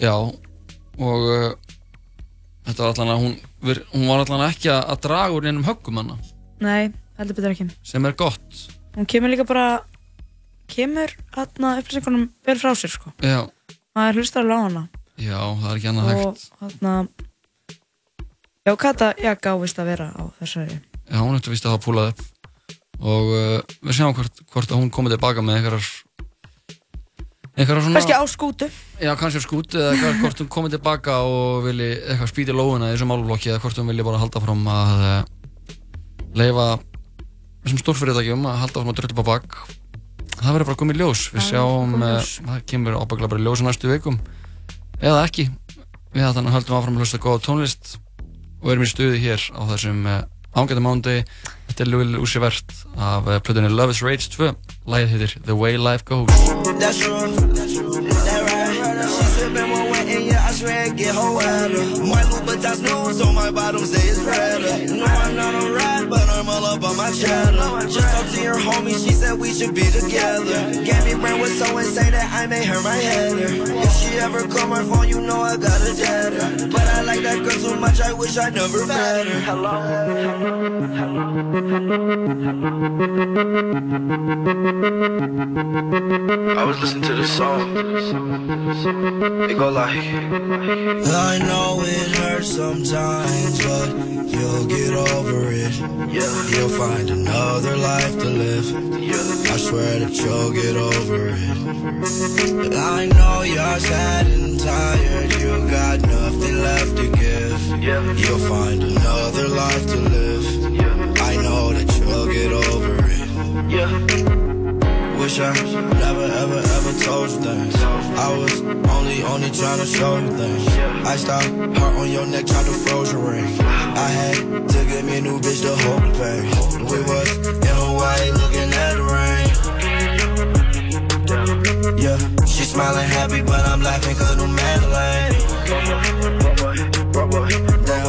já og uh, þetta var allan að hún, hún var allan ekki að, að draga úr neinum höggum hana Nei, heldur betur ekki. sem er gott Hún kemur líka bara, kemur hérna upplýsingunum vel frá sér, sko. já, Maður hlustar alveg á hana. já það er ekki annað hægt og hérna já, Kata, já, gáðist að vera á þessari já, hún ætti vist að hafa púlað upp og uh, við sjáum hvort, hvort að hún komið tilbaka með einhverjar svona kannski á skútu. Já, kannski á skútu eða eitthvað, <laughs> hvort hún komið tilbaka og vilji eitthvað spýti lóðuna í þessu málflokki eða hvort hún vilji bara halda fram að uh, leifa þessum stórfyrirtækjum að halda fram að á bak. Það verður bara komið ljós. Við sjáum, komið í uh, ljós. það kemur ábygglega bara ljós næstu vikum. Eða ekki. Við þannig höldum áfram að hlusta góða tónlist og erum í stuði hér á þessum uh, ángæta mánundi þetta er Lil Uzi Vert af uh, plötunni Love is Rage 2 lægið heitir The Way Life Goes And yeah, I swear it get whole wetter. My Louboutins new, so my bottoms say it's redder. No, I'm not a rat, but I'm all up on my cheddar. Just talked to your homie, she said we should be together. Gabby Brand was so insane that I made her my header. If she ever call my phone, you know I got a jetter. But I like that girl so much, I wish I never met her. I was listening to this song. It go like. I know it hurts sometimes, but you'll get over it. You'll find another life to live. I swear that you'll get over it. I know you're sad and tired, you got nothing left to give. You'll find another life to live. I know that you'll get over it. Wish I never ever ever told you things. I was only only trying to show you things. I stopped heart on your neck, tried to froze your ring. I had to get me a new bitch to hold the pain. We was in Hawaii looking at the rain. Yeah, she smiling happy, but I'm laughing cause new Madeline. Damn,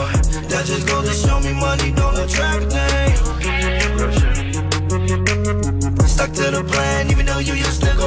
that just goes little plan, even though you used to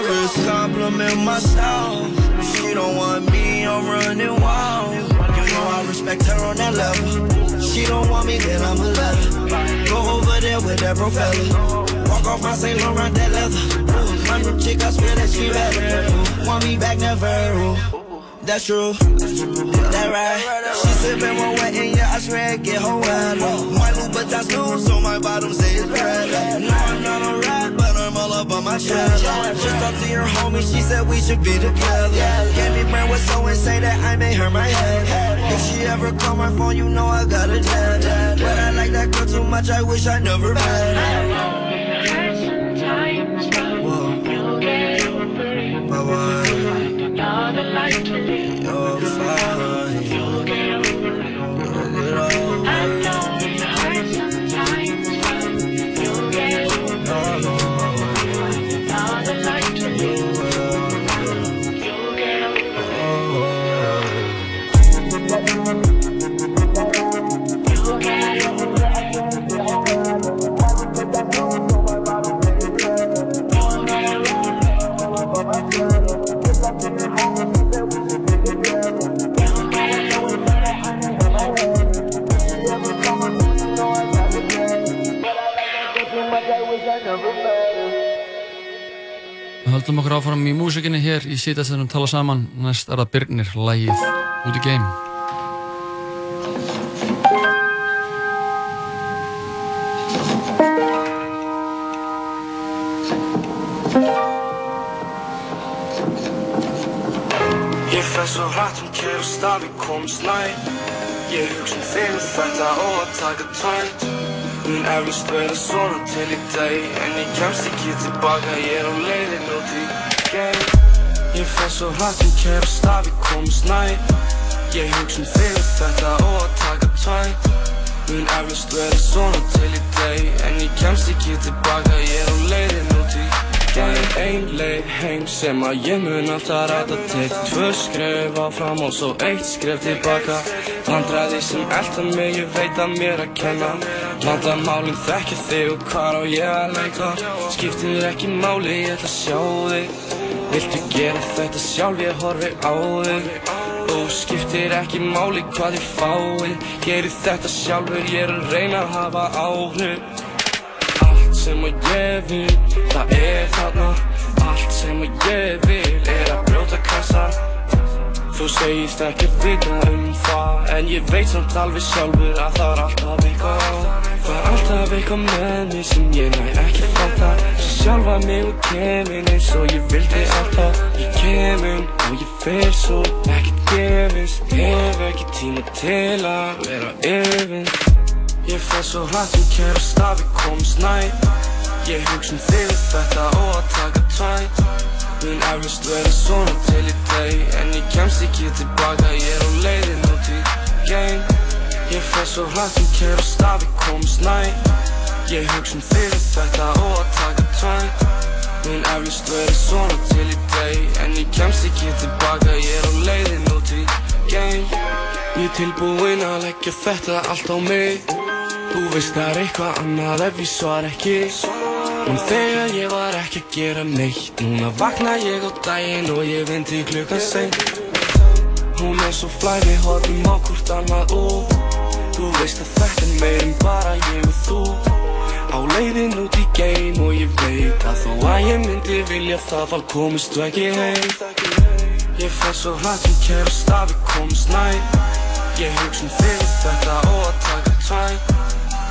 wrist. Compliment my style. She don't want me, I'm running wild. You know I respect her on that level. She don't want me, then I'ma let her. Go over there with that bro. Walk off my St. Laurent, that leather. My new chick, I swear that she better. Want me back, never. Ooh. That's true. That right. She sippin' more wet and yeah, I swear it get her wet. My Louboutins new, so my bottom say it's red. No, I'm not a rat, but I'm all up on my chest. Just talked to your homie, she said we should be together. Gave me brain was so insane that I made her my head. If she ever call my phone, you know I got a dead. But I like that girl too much, I wish I never met another life to live. You're músikinni hér í síðast þegar við tala saman. Næst er það Birnir, lægið út í geim. Ég fer svo hratt um kærast að við komumst næ Ég hugsa um þig og þetta og að taka tvænt Mun eflust vera svona til í dag En ég kemst ekki tilbaka, ég er á leiðin út í Ég fer svo hratt um kærast að við komumst næ Ég þig og þetta og að taka tvænt Mun eflust vera svona til í dag En ég kemst ekki tilbaka, ég er á leiðin út í Það er ein leið heim sem að ég mun alltaf ræta til. Tvö skref áfram og svo eitt skref tilbaka. Vandræði sem elda mig, ég veit að mér að kenna. Vandamálin þekkja þig og hvar á ég að leita? Skiptir ekki máli, ég ætla að sjá þig Viltu gera þetta sjálf, ég horfi á þig. Og skiptir ekki máli hvað ég fái Geri þetta sjálfur, ég er að reyna að hafa áhrif. Allt sem að ég vil, það er þarna. Allt sem að ég vil er að brjóta kassa. Þú segist ekki vita um það En ég veit samt alveg sjálfur að það er alltaf eitthvað er alltaf eitthvað með mig sem ég næ ekki fatta. Svo sjálfa mig og kemin eins og ég vildi alltaf. Ég kemin og ég fer svo ekkert gefins. Hef ekki tíma til að vera yfins Ég fer svo hrætt um kærast að við komumst næ Ég hugsa um þig og þetta og að taka tvænt Mun eflust vera svona til í dag En ég kemst ekki tilbaka, ég er á leiðin út í game Ég fer svo hrætt um kærast að við komumst næ Ég hugsa um og þetta og að taka tvænt Mun eflust vera svona til í dag En ég kemst ekki tilbaka, ég er á leiðin út í game Ég er tilbúinn að leggja þetta allt á mig. Þú veist það er eitthvað annað ef ég svar ekki. En þegar ég var ekki að gera neitt Núna vakna ég á daginn og ég vinn til klukkan seint. Hún er svo flæ, við horfum á hvort annað og Þú veist að þetta er meir en bara ég og þú. Á leiðin út í geim og ég veit að þó að ég myndi vilja það val komist þú ekki heim. Ég fer svo hrætt um kærast að við komist næ Ég hugsa um og þetta og að taka tvænt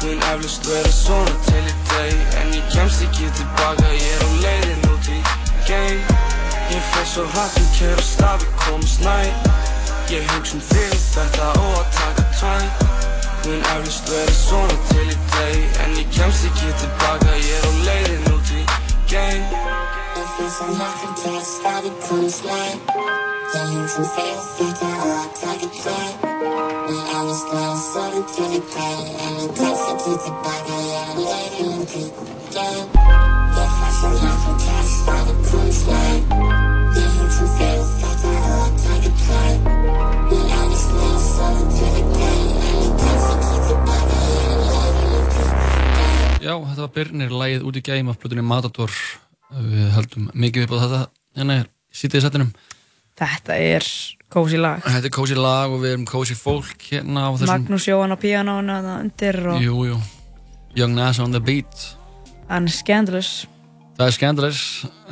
Mun eflust vera svona til í dag En ég kemst ekki tilbaka, ég er á leiðin út í game Ég fer svo hrætt um kærast að við komist næ Ég hugsa um þig þetta og að taka tvæg Mun eflust verið svona til í deg En ég kemst ekki tilbaka, ég er á leiðin út í geng Ég finn svo hlakka til að staði komast læg Ég hugsa um þig þetta og að taka tvæg Mun eflust verið svona til í deg En ég kemst ekki tilbaka, ég er á leiðin út í geng Ég finn svo hlakka til að staði komast læg Já, þetta var Birnir, lægið út í gæm af plötunni Matador. Við höldum mikið upp á þetta hérna sítið í settinum. Þetta er kósi lag. Þetta er kósi lag og við erum kósi fólk hérna á þessum... Magnús Jóhann á píanónu þarna undir og Jú, jú. Young Nas on the beat. hann er scandalous. Það er skemmtilegs,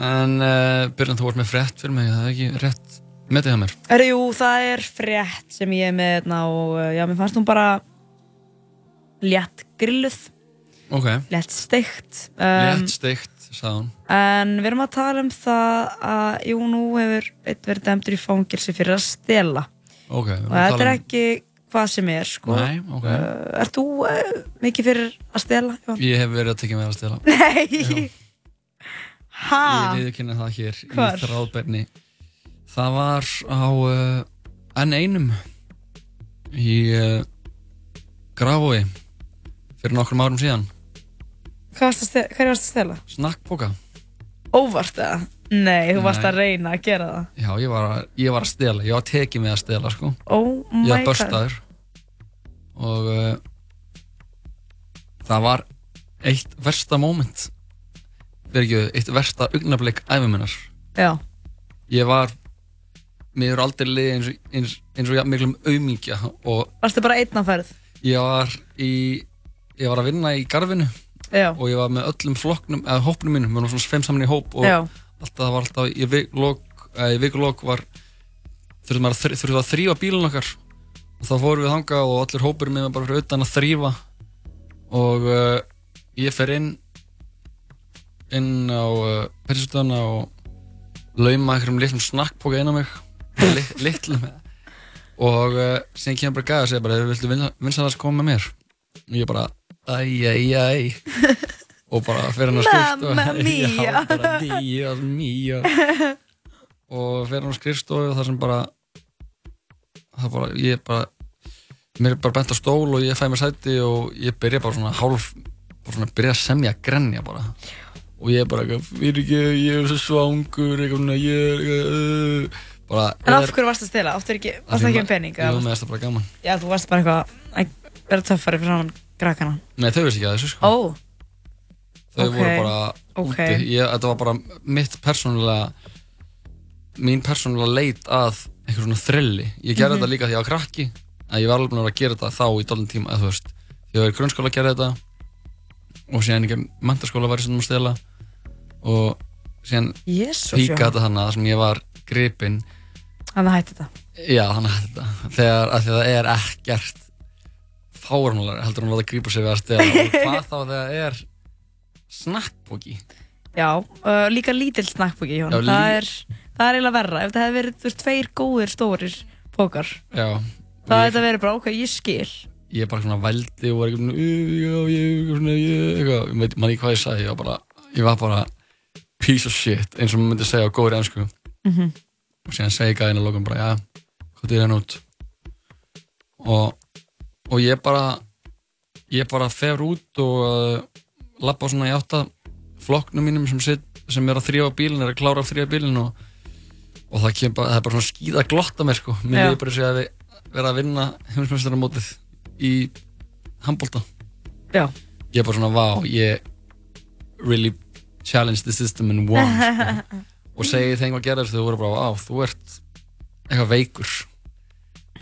en uh, Birnir, þú vart með frétt fyrir mig, það er ekki rétt metið hjá mér. Herru, jú, það er frétt sem ég er með og uh, já, mér fannst hún bara létt grilluð, Ok, létt steikt. Um, létt steikt, sagði hún. En við erum að tala um það að, jú, nú hefur einn verið dæmdur í fangilsi fyrir að stela. Ok, við erum Og þetta er um- ekki hvað sem er, sko. Nei, ok. Uh, ert þú uh, mikið fyrir að stela, Jón? Ég hef verið að tekja með að stela. Nei! Ha? Ég viðkynna það hér Hvar? í þráðberni. Það var á uh, enn einum í uh, Grafói fyrir nokkrum árum síðan. Hverju varst að stela? Snakkpoka. Óvart eða? Nei, þú varst að reyna að gera það. Já, ég var, að, ég var að stela. Ég var að tekið með að stela, sko. Oh my Ég var börstaður. Og uh, það var eitt versta moment. Verð ekki, eitt versta augnablik æfuminnar. Já. Ég var, mér er aldrei liðið eins, eins, eins og miklum auðmíkja og Varstu bara einn á ferð? ég var í, ég var að vinna í garfinu Já. og ég var með öllum flokknum, eða hópnum mínum, við varum svona fimm saman í hóp og Já. alltaf, var alltaf, í vikulok, eða í vikulok var, þurftum að, þurftum að þrýfa bílun okkar. Og þá fórum við þangað og allir hópur með bara fyrir utan að þrýfa og uh, ég fer inn inn á uh, persistöðuna og lauma einhverjum litlum snakkpoka inn á mig. Li, litlum og uh, síðan kemur bara gæða og segja bara viltu vinsanast koma með mér? Og ég bara æj, æj, æj og bara fer hann að skrifstofu Mamma mia. <laughs> já, bara mía, mía <laughs> og fer hann á skrifstofu þar sem bara það bara, ég bara mér er bara bent á stól og ég fæ mér sæti og ég byrja bara svona hálf bara svona byrja að semja að grenja bara og ég er bara eitthvað, fyrir ekki, ég er svo svangur eitthvað svona, ég er eitthvað, uh, bara En af hverju varst að stela? Áttu ekki, varst það ekki um pening? Jú, eða? með þess að bara gaman Já, þú varst bara eitthvað að vera töffari fyrir saman grækana. Nei, þau veist ekki að þessu sko Ó, Þau ok, voru bara ok. úti ég, Þetta var bara mitt persónulega mín persónulega leit að einhver svona þrilli Ég gerði Mhm. þetta líka því ég var krakki að ég var alveg búinn að vera að gera þetta þá í dálun tíma eða þú veist, ég var í grunnskóla að gera þetta og síðan ekki mentaskóla var ég sem að stela og síðan Jesús, píka já. þetta þannig að sem ég var gripinn Þannig að hætti þetta. Já, þannig að þetta þegar að því að það er ekkert fáránlega heldur hann að láta grípa sig við að stela og <laughs> hvað þá það er snakkbóki Já, uh, líka lítill snakkbóki, Það lí- er, það er eiginlega verra. Ef það hefði verið, þú veist, tveir góðir stórir pókar, Já, það hefði þetta verið bara, ok, ég skil. ég bara svona vældi og var eitthvað svona, "Uh, já, ég, veit manni hvað ég sagði, ég var bara, ég var bara piece of shit, eins og maður myndi segja á góðri ennsku Mhm. og síðan segi gæðin að lokum bara, já, hvað er hann út og, og ég bara ég bara fer út og uh, lappa svona í átta flokknum mínum sem, sit, sem er að þrjáfa bílinn, er að klára að þrjáfa bílinn og, og það, bara, það er bara svona skýða glotta mér sko, mér líður bara að segja að við vera að vinna heimsmeistaramótið í handbólta ég er bara svona, vá, ég really challenged the system and won sko. <laughs> og segi þeim hvað gerðist þau voru bara, vá, þú ert eitthvað veikur.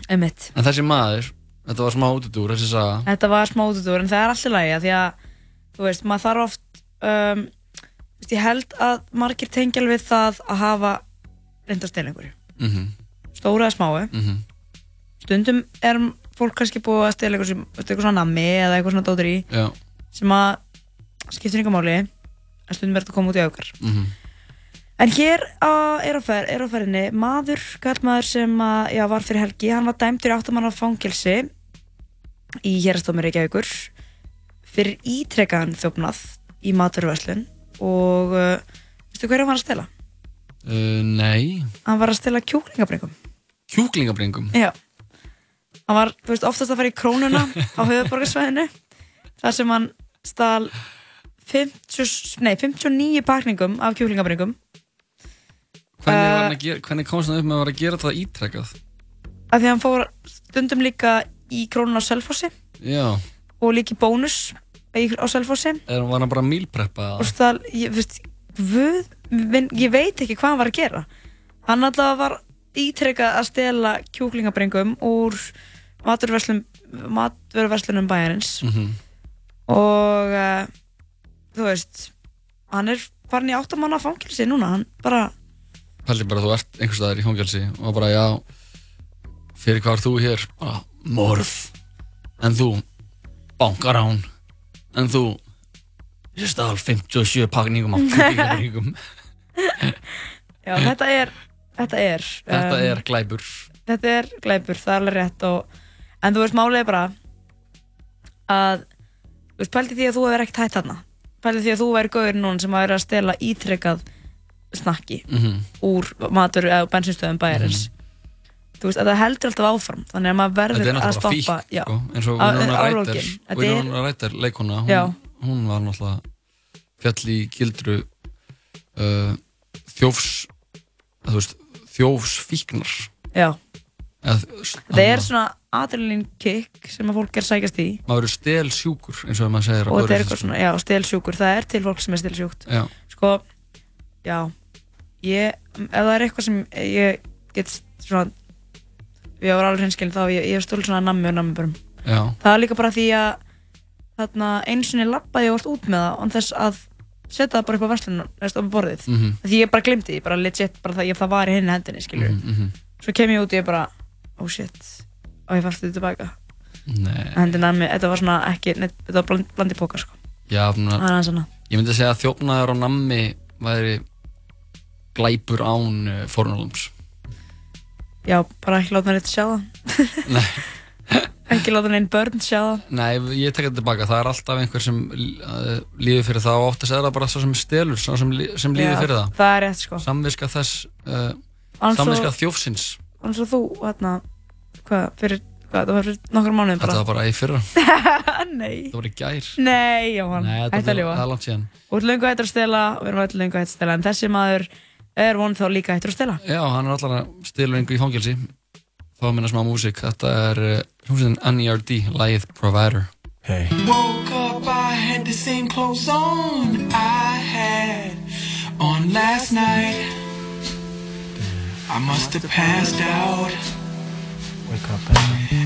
Einmitt. en þessi maður, þetta var smá útudúr þessi saga, Þetta var smá útudúr, en það er alltaf lægi, því að, þú veist, maður þarf oft, um, þú veist, ég held að margir tengja alveg við það að hafa reynda að stela einhverju. mhm, Stóra eða smáu. mhm Stundum er fólk kannski búið að stela eitthvað, eitthvað svona nammi eða eitthvað svona dótur í, já, sem að skiptir einhver máli, en stundum verður að koma út í aukar. mhm En hér á, er, á fer, er á ferðinni maður, kallmaður sem að, já, var fyrir helgi, hann var dæmdur í áttamanna fangilsi í hérastómi Reykjavíkur fyrir ítrekkaðan þjófnað í maturverslun og uh, veistu hverju hann var að stela? Uh, nei, Hann var að stela kjúklingabringum. kjúklingabringum. Já. Hann var, þú veist, oftast að fara í krónuna á <laughs> höfuborgarsvæðinu. þar sem hann stal 50, nei, 59 pakningum af kjúklingabringum. Hvernig, Uh, hvernig komst hann upp með að vera að gera það ítrekkað? Af því að hann fór stundum líka í krónuna á Selfossi. Já, og líka í bónus á Selfossi. er, var hann bara mílpreppa ég, ég veit ekki hvað hann var að gera. Hann allavega var ítrekkað að stela kjúklingabringum úr maturverslunum bæjarins. Mhm. og uh, þú veist hann er farin í áttamanna fangilsi núna. Hann bara, Pældi bara að þú ert einhvers staðar í fangelsi og bara já, fyrir hvað er þú hér? Bara, morð. En þú, bankarán. En þú, ég stál 57 pakningum af kjúklingabringum. <laughs> já þetta er þetta er Þetta um, er glæpur. þetta er glæpur, það er alveg rétt og, en þú veist, málið bara að þú veist, pældi því að þú hefur ekkert hætt þarna pældi því að þú væri gauður núna sem að vera að stela ítrekkað snakki Mhm. úr matur eða bensinstöðum bæjarins þú veist, þetta heldur alltaf áfram þannig að maður verður er að stoppa sko, eins og Winona Ryder, er- leikona, hún, hún var náttúrulega fjall í gildru uh, þjófs, veist, þjófsfíknar. já. Eð, það er svona adrenalin kick sem að fólk er sækast í. Maður verður stel sjúkur, eins og maður segir og góðri er eitthvað svona, já, stelsjúkur. Það er til fólk sem er stelsjúkt. Já. sko, já. Ég, ef það er eitthvað sem ég get svona ég var alveg hreinskilin þá, ég, ég hef stólið svona nammi og nammibörum Já. það er líka bara því að þarna eins og ég lappaði og vart út með það og þess að setja það bara upp á verslunum næst upp á borðið, Mhm. því ég bara glimti því bara legit, bara það, ég, það var í henni hendinni skilur, Mhm, mhm. svo kem ég út og ég bara oh shit, og ég fætti þetta tilbaka Nei. hendi nammi, þetta var svona ekki neitt, þetta var bland, blandi pókar sko Já, aðeins annað. ég myndi segja að þjófnaður á nammi væri glæpur án uh, fórnarlums. Já, bara ekki láta neitt sjá það Nei. <laughs> Ekki láta neinn börn sjá það Nei, ég tek þetta tilbaka. Það er alltaf einhver sem uh, líður fyrir það og oftast er það bara svo sem stelur, svo sem, lí- sem líður Já, fyrir það. það er rétt, sko. Samviska þess, uh, samviska þjófsins. Þannig að þú, hérna Hvað, fyrir, hvað, það var fyrir nokkur Þetta bara var bara í fyrra. <laughs> Nei Það var í gær. Nei, Jóhann, Nei, þetta var- það langt síðan. Þú ert löngu hættur að stela við erum er von þá líka hættur að stela Já, hann er allar að stila einhver í fangelsi. Þá minna smá músík. Þetta er uh, hljómsveitin NERD, Lagið Provider. Hey. Woke up, I had the same clothes on I had on last night. I must have passed out. Wake up,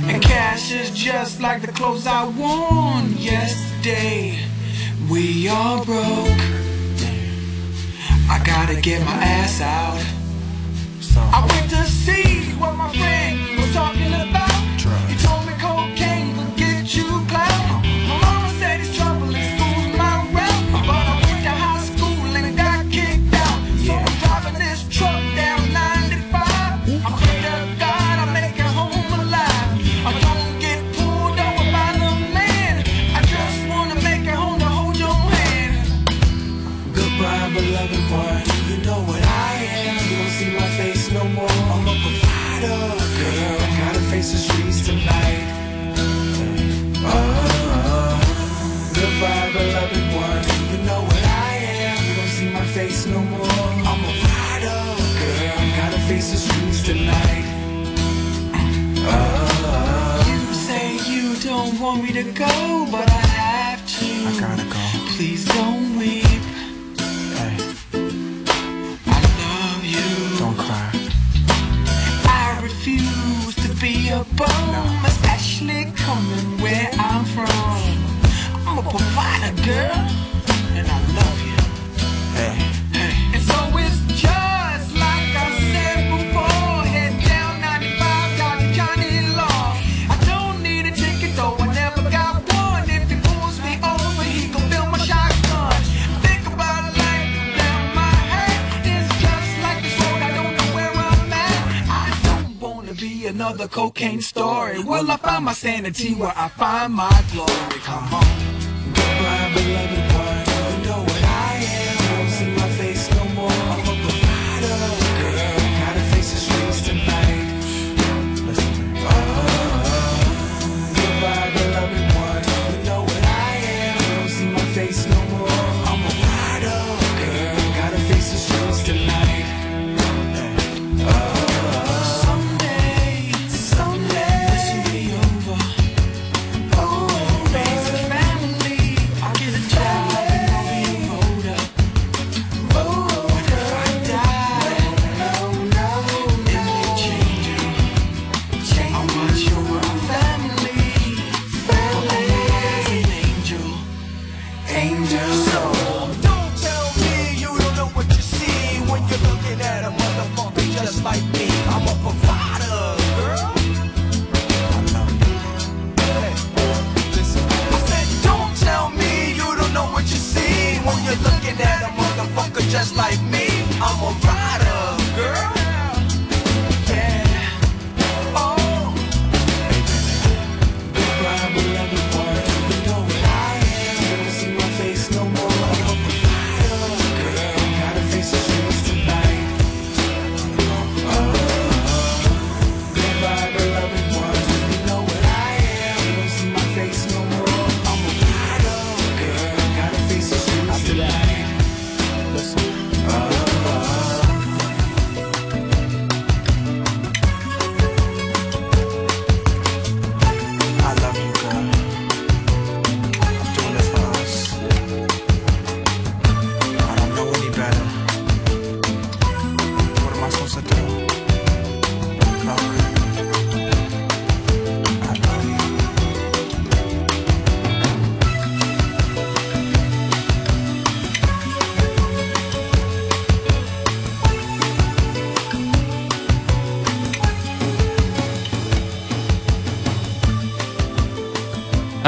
And cash is just like the clothes I worn yesterday. We all broke. I gotta get my ass out. I went to see what my friend want me to go, but I have to. I gotta go. Please don't weep. I love you. Don't cry. I refuse to be a bum, especially coming where I'm from. I'm a provider, girl, another cocaine story. Will I find my sanity where I find my glory? Come on. Goodbye, beloved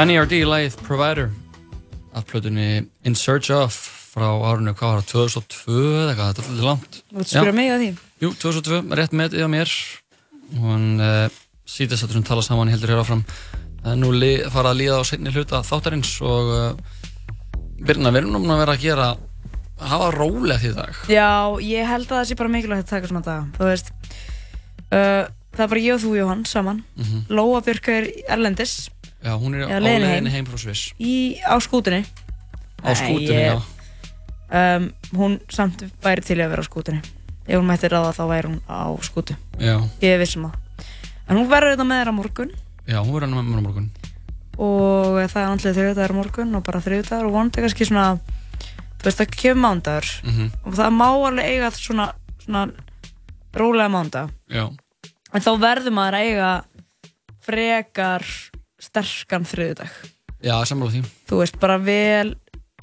NERD lagið Provider af plötunni In Search Of frá árinu, hvað var það, 2002 eða eitthvað, þetta er alltaf langt Þú ert spyrja mig að því. Jú, 2002, rétt með á mér og uh, síðast að þessum tala saman heldur hér áfram það er nú fara að líða á seinni hluta þáttarins og uh, við erum nú búin að vera að gera að hafa rólegt í dag Já, ég held að það sé bara mikilvægt að taka svona daga. Þú veist, uh, það er bara ég og þú, Jóhann, saman. Mhm. Lóa Björk er erlendis Já, hún er Já, á leiðinni heim. heim frá Sviss í, á skútunni. Á skútunni, já. Um, hún samt væri til að vera á skútunni. Ef hún mætti ráða þá væri hún á skútu. Já. Ég er vissum það. En hún verður þetta með þér á morgun Já, hún verður með mér á morgun og það er andlega þriðdagar á morgun og bara þriðdagar og vonandi kannski svona þú veist það kemur mándagur Mhm. og það má alveg eiga svona, svona rólega mándag Já, en þá verður maður að eiga frekar sterkan þriðdag já sammála því. Þú veist bara vel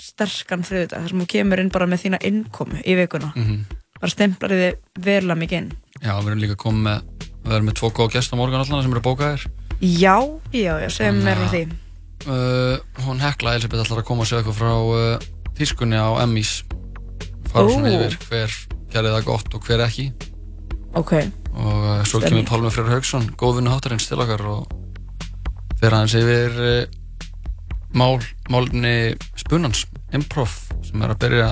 sterkan þriðdag þar sem þú kemur inn bara með þína innkomu í vikuna. Mhm. bara stemplar þið verulega mikið inn. Já, við erum líka komið með við erum með tvo góða gest á morgun allan sem eru bókaðir já, já, já, segjum mér að- því. uh, Hún Hekla Elisabeth ætlar að koma að segja eitthvað frá uh, tískunni á Emmys. Fara svona Ó. yfir hver gerði það gott og hver ekki. Ok, og uh, svo Stemning. kemur Pálmi Freyr Haugsson góðvinnu háttarins til okkar og fer aðeins yfir uh, mál, málni spunans, improv sem er að byrja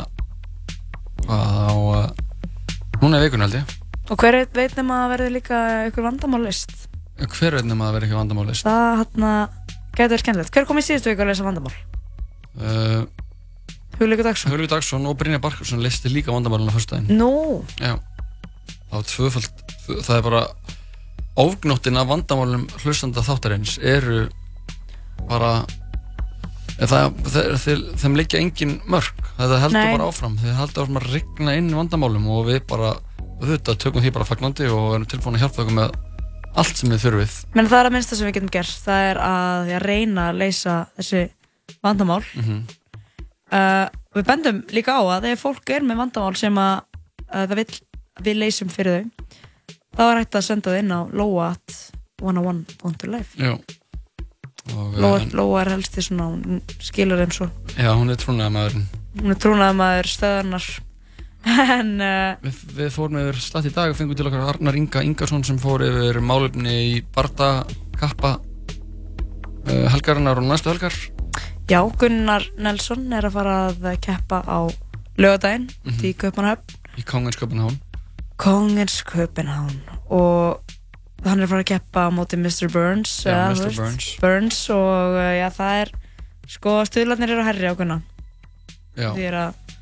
á uh, núna vikun held ég. Og hver veit- veit nema að verði líka einhver vandamálist? Hver veit nema að vera ekki vandamálist? Það hann getur verið skemmtilegt. Hver kom í síðustu viku að lesa vandamál? uh, Hugleikur Dagsson. Hugleikur Dagsson og Brynja Barkarsson listi líka vandamálun á fyrstæðin Nú, Já, það var tvöfald, það er bara ofgnóttin af vandamálum hlustanda þáttarins eru bara það, þeir, þeir, þeim liggja engin mörg, þetta heldur Nei. bara áfram. Þeir heldur áfram að rigna inn vandamálum og við bara, auðvitað, tökum því bara fagnandi og erum tilbúin að hjálpa okkur með allt sem við þurfið. Menn það er að minnsta sem við getum gert. Það er að reyna að leysa þessi vandamál. Mm uh, við bendum líka á að ef fólk er með vandamál sem að uh, það vill að við leysum fyrir þau þá er hægt að senda það inn á Lóa at 101.life Já. Og, Lóa, Lóa er helst í svona hún skilur þeim svo Já, hún er trúnaða maðurinn hún er trúnaðamaður stöðarnar <laughs> en uh, Við, við fórum yfir slatt í dag og fengum til okkar Arnar Inga Ingarsson sem fór yfir málefni í Barda Kappa uh, helgarinnar og næstu helgar. Já, Gunnar Nelson er að fara að keppa á lögadaginn Mhm. í Kaupanahöfn í Kongenskapenhán Kongens Köpenhán og hann er að fara að keppa á móti Mr. Burns Já, Mr. Burns. Burns og uh, já, það er sko stuðlarnir eru á Gunnar Já. því að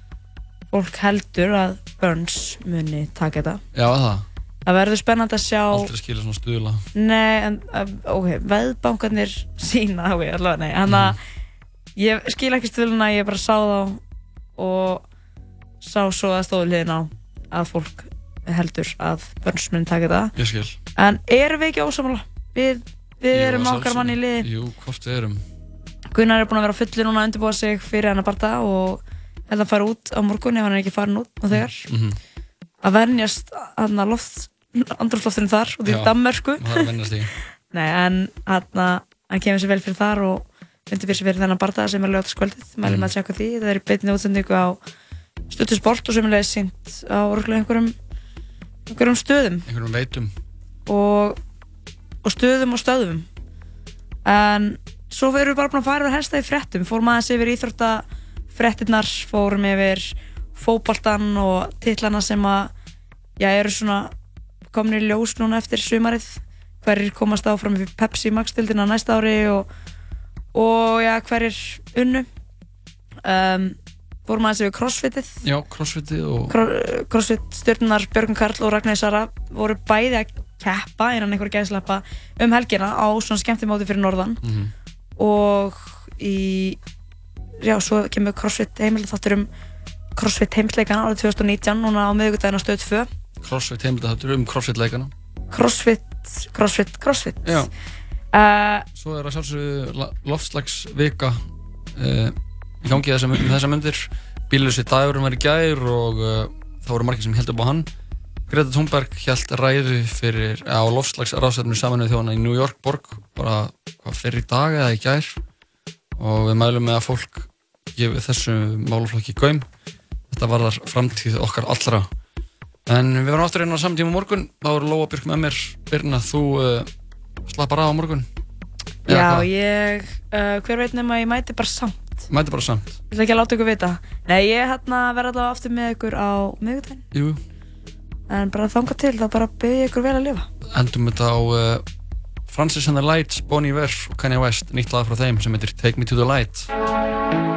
fólk heldur að Burns muni taka þetta Já, það, það verður spennandi að sjá aldrei skilja svona stuðla Nei, en, uh, ok, veðbankarnir sína, ok, allavega, nei, hann að ég skil ekki stöðluna, ég bara sá þá og sá svo að stóðu hliðin á að fólk heldur að börnsmenn taka það. Ég skil. En erum við ekki ósamala? Við, við Jú, erum að okkar manni í liði. Jú, hvort við erum. Gunnar er búinn að vera fullir núna að undirbúa sig fyrir hennar barða og held að fara út á morgun ef hann er ekki farin út og þegar. Mhm. að venjast hann að loft andrúfloftinu þar út í Já, Danmörku. Það er að vennast í <laughs> Nei, en hann, hann kemur sér vel fyrir þar og undir fyrir sér fyrir þennan barða sem er lögataskvöldið, mælum Mm. að tjekka því það er í beinni útsendingu á stuttu sport og semulega sínt á örugglega einhverjum, einhverjum stöðum? Einhverjum veitum. Og, og stöðum og stöðum en svo erum við bara búin að fara að helsta í fréttum. Fórum aðeins yfir íþróttafréttinnar fórum yfir fótboltan og titlana sem að já, eru svona komin í ljós núna eftir sumarið. Hverjir komast áfram við Pepsi Max-dildina næsta ári og, og já, hverjir unnu. Um, fórum aðeins yfir crossfitið. Já, crossfitið og Cro- crossfit stjórnunar Björgun Karl og Ragnar Sara voru bæði að keppa innan einhver gæðslappa um helgina á svona skemmtimóti fyrir norðan. Mhm. og í já, svo kemur crossfit heimild þáttur um crossfit heimsleikana árið 2019 núna á miðugudaginn á stöð 2 crossfit heimilda þáttur um crossfit leikana. Crossfit, crossfit, crossfit. Já. Uh, Svo er að sjálfsögðu loftslagsvika uh, í gangi þessar myndir. Bílusi dagurum var í gær og uh, það voru margir sem held upp á hann. Greta Thunberg held ræðu fyrir, á loftslagsráðsættum saminuð þjóðana í New York borg bara hvað, fyrir dag eða í gær og við mælum með að fólk gefi þessu málaflokki gaum. Þetta var þar framtíð okkar allra. En við varum aftur inn á saman tíma á morgun. Þá er Lóa Björk með mér. Birna, þú uh, slappar af á morgun. Já, ég uh, hver veit nema að ég mæti bara samt Mæti bara samt. ég ætla ekki að láta ykkur vita nei, ég hérna verð allavega aftur með ykkur á miðugudaginn Jú. en bara þanga til, þá bara byrja ykkur vel að lifa Endum þetta á uh, Francis and the Lights, Bon Iver og Kanye West. Nýtt lag frá þeim sem heitir Take Me to the Light.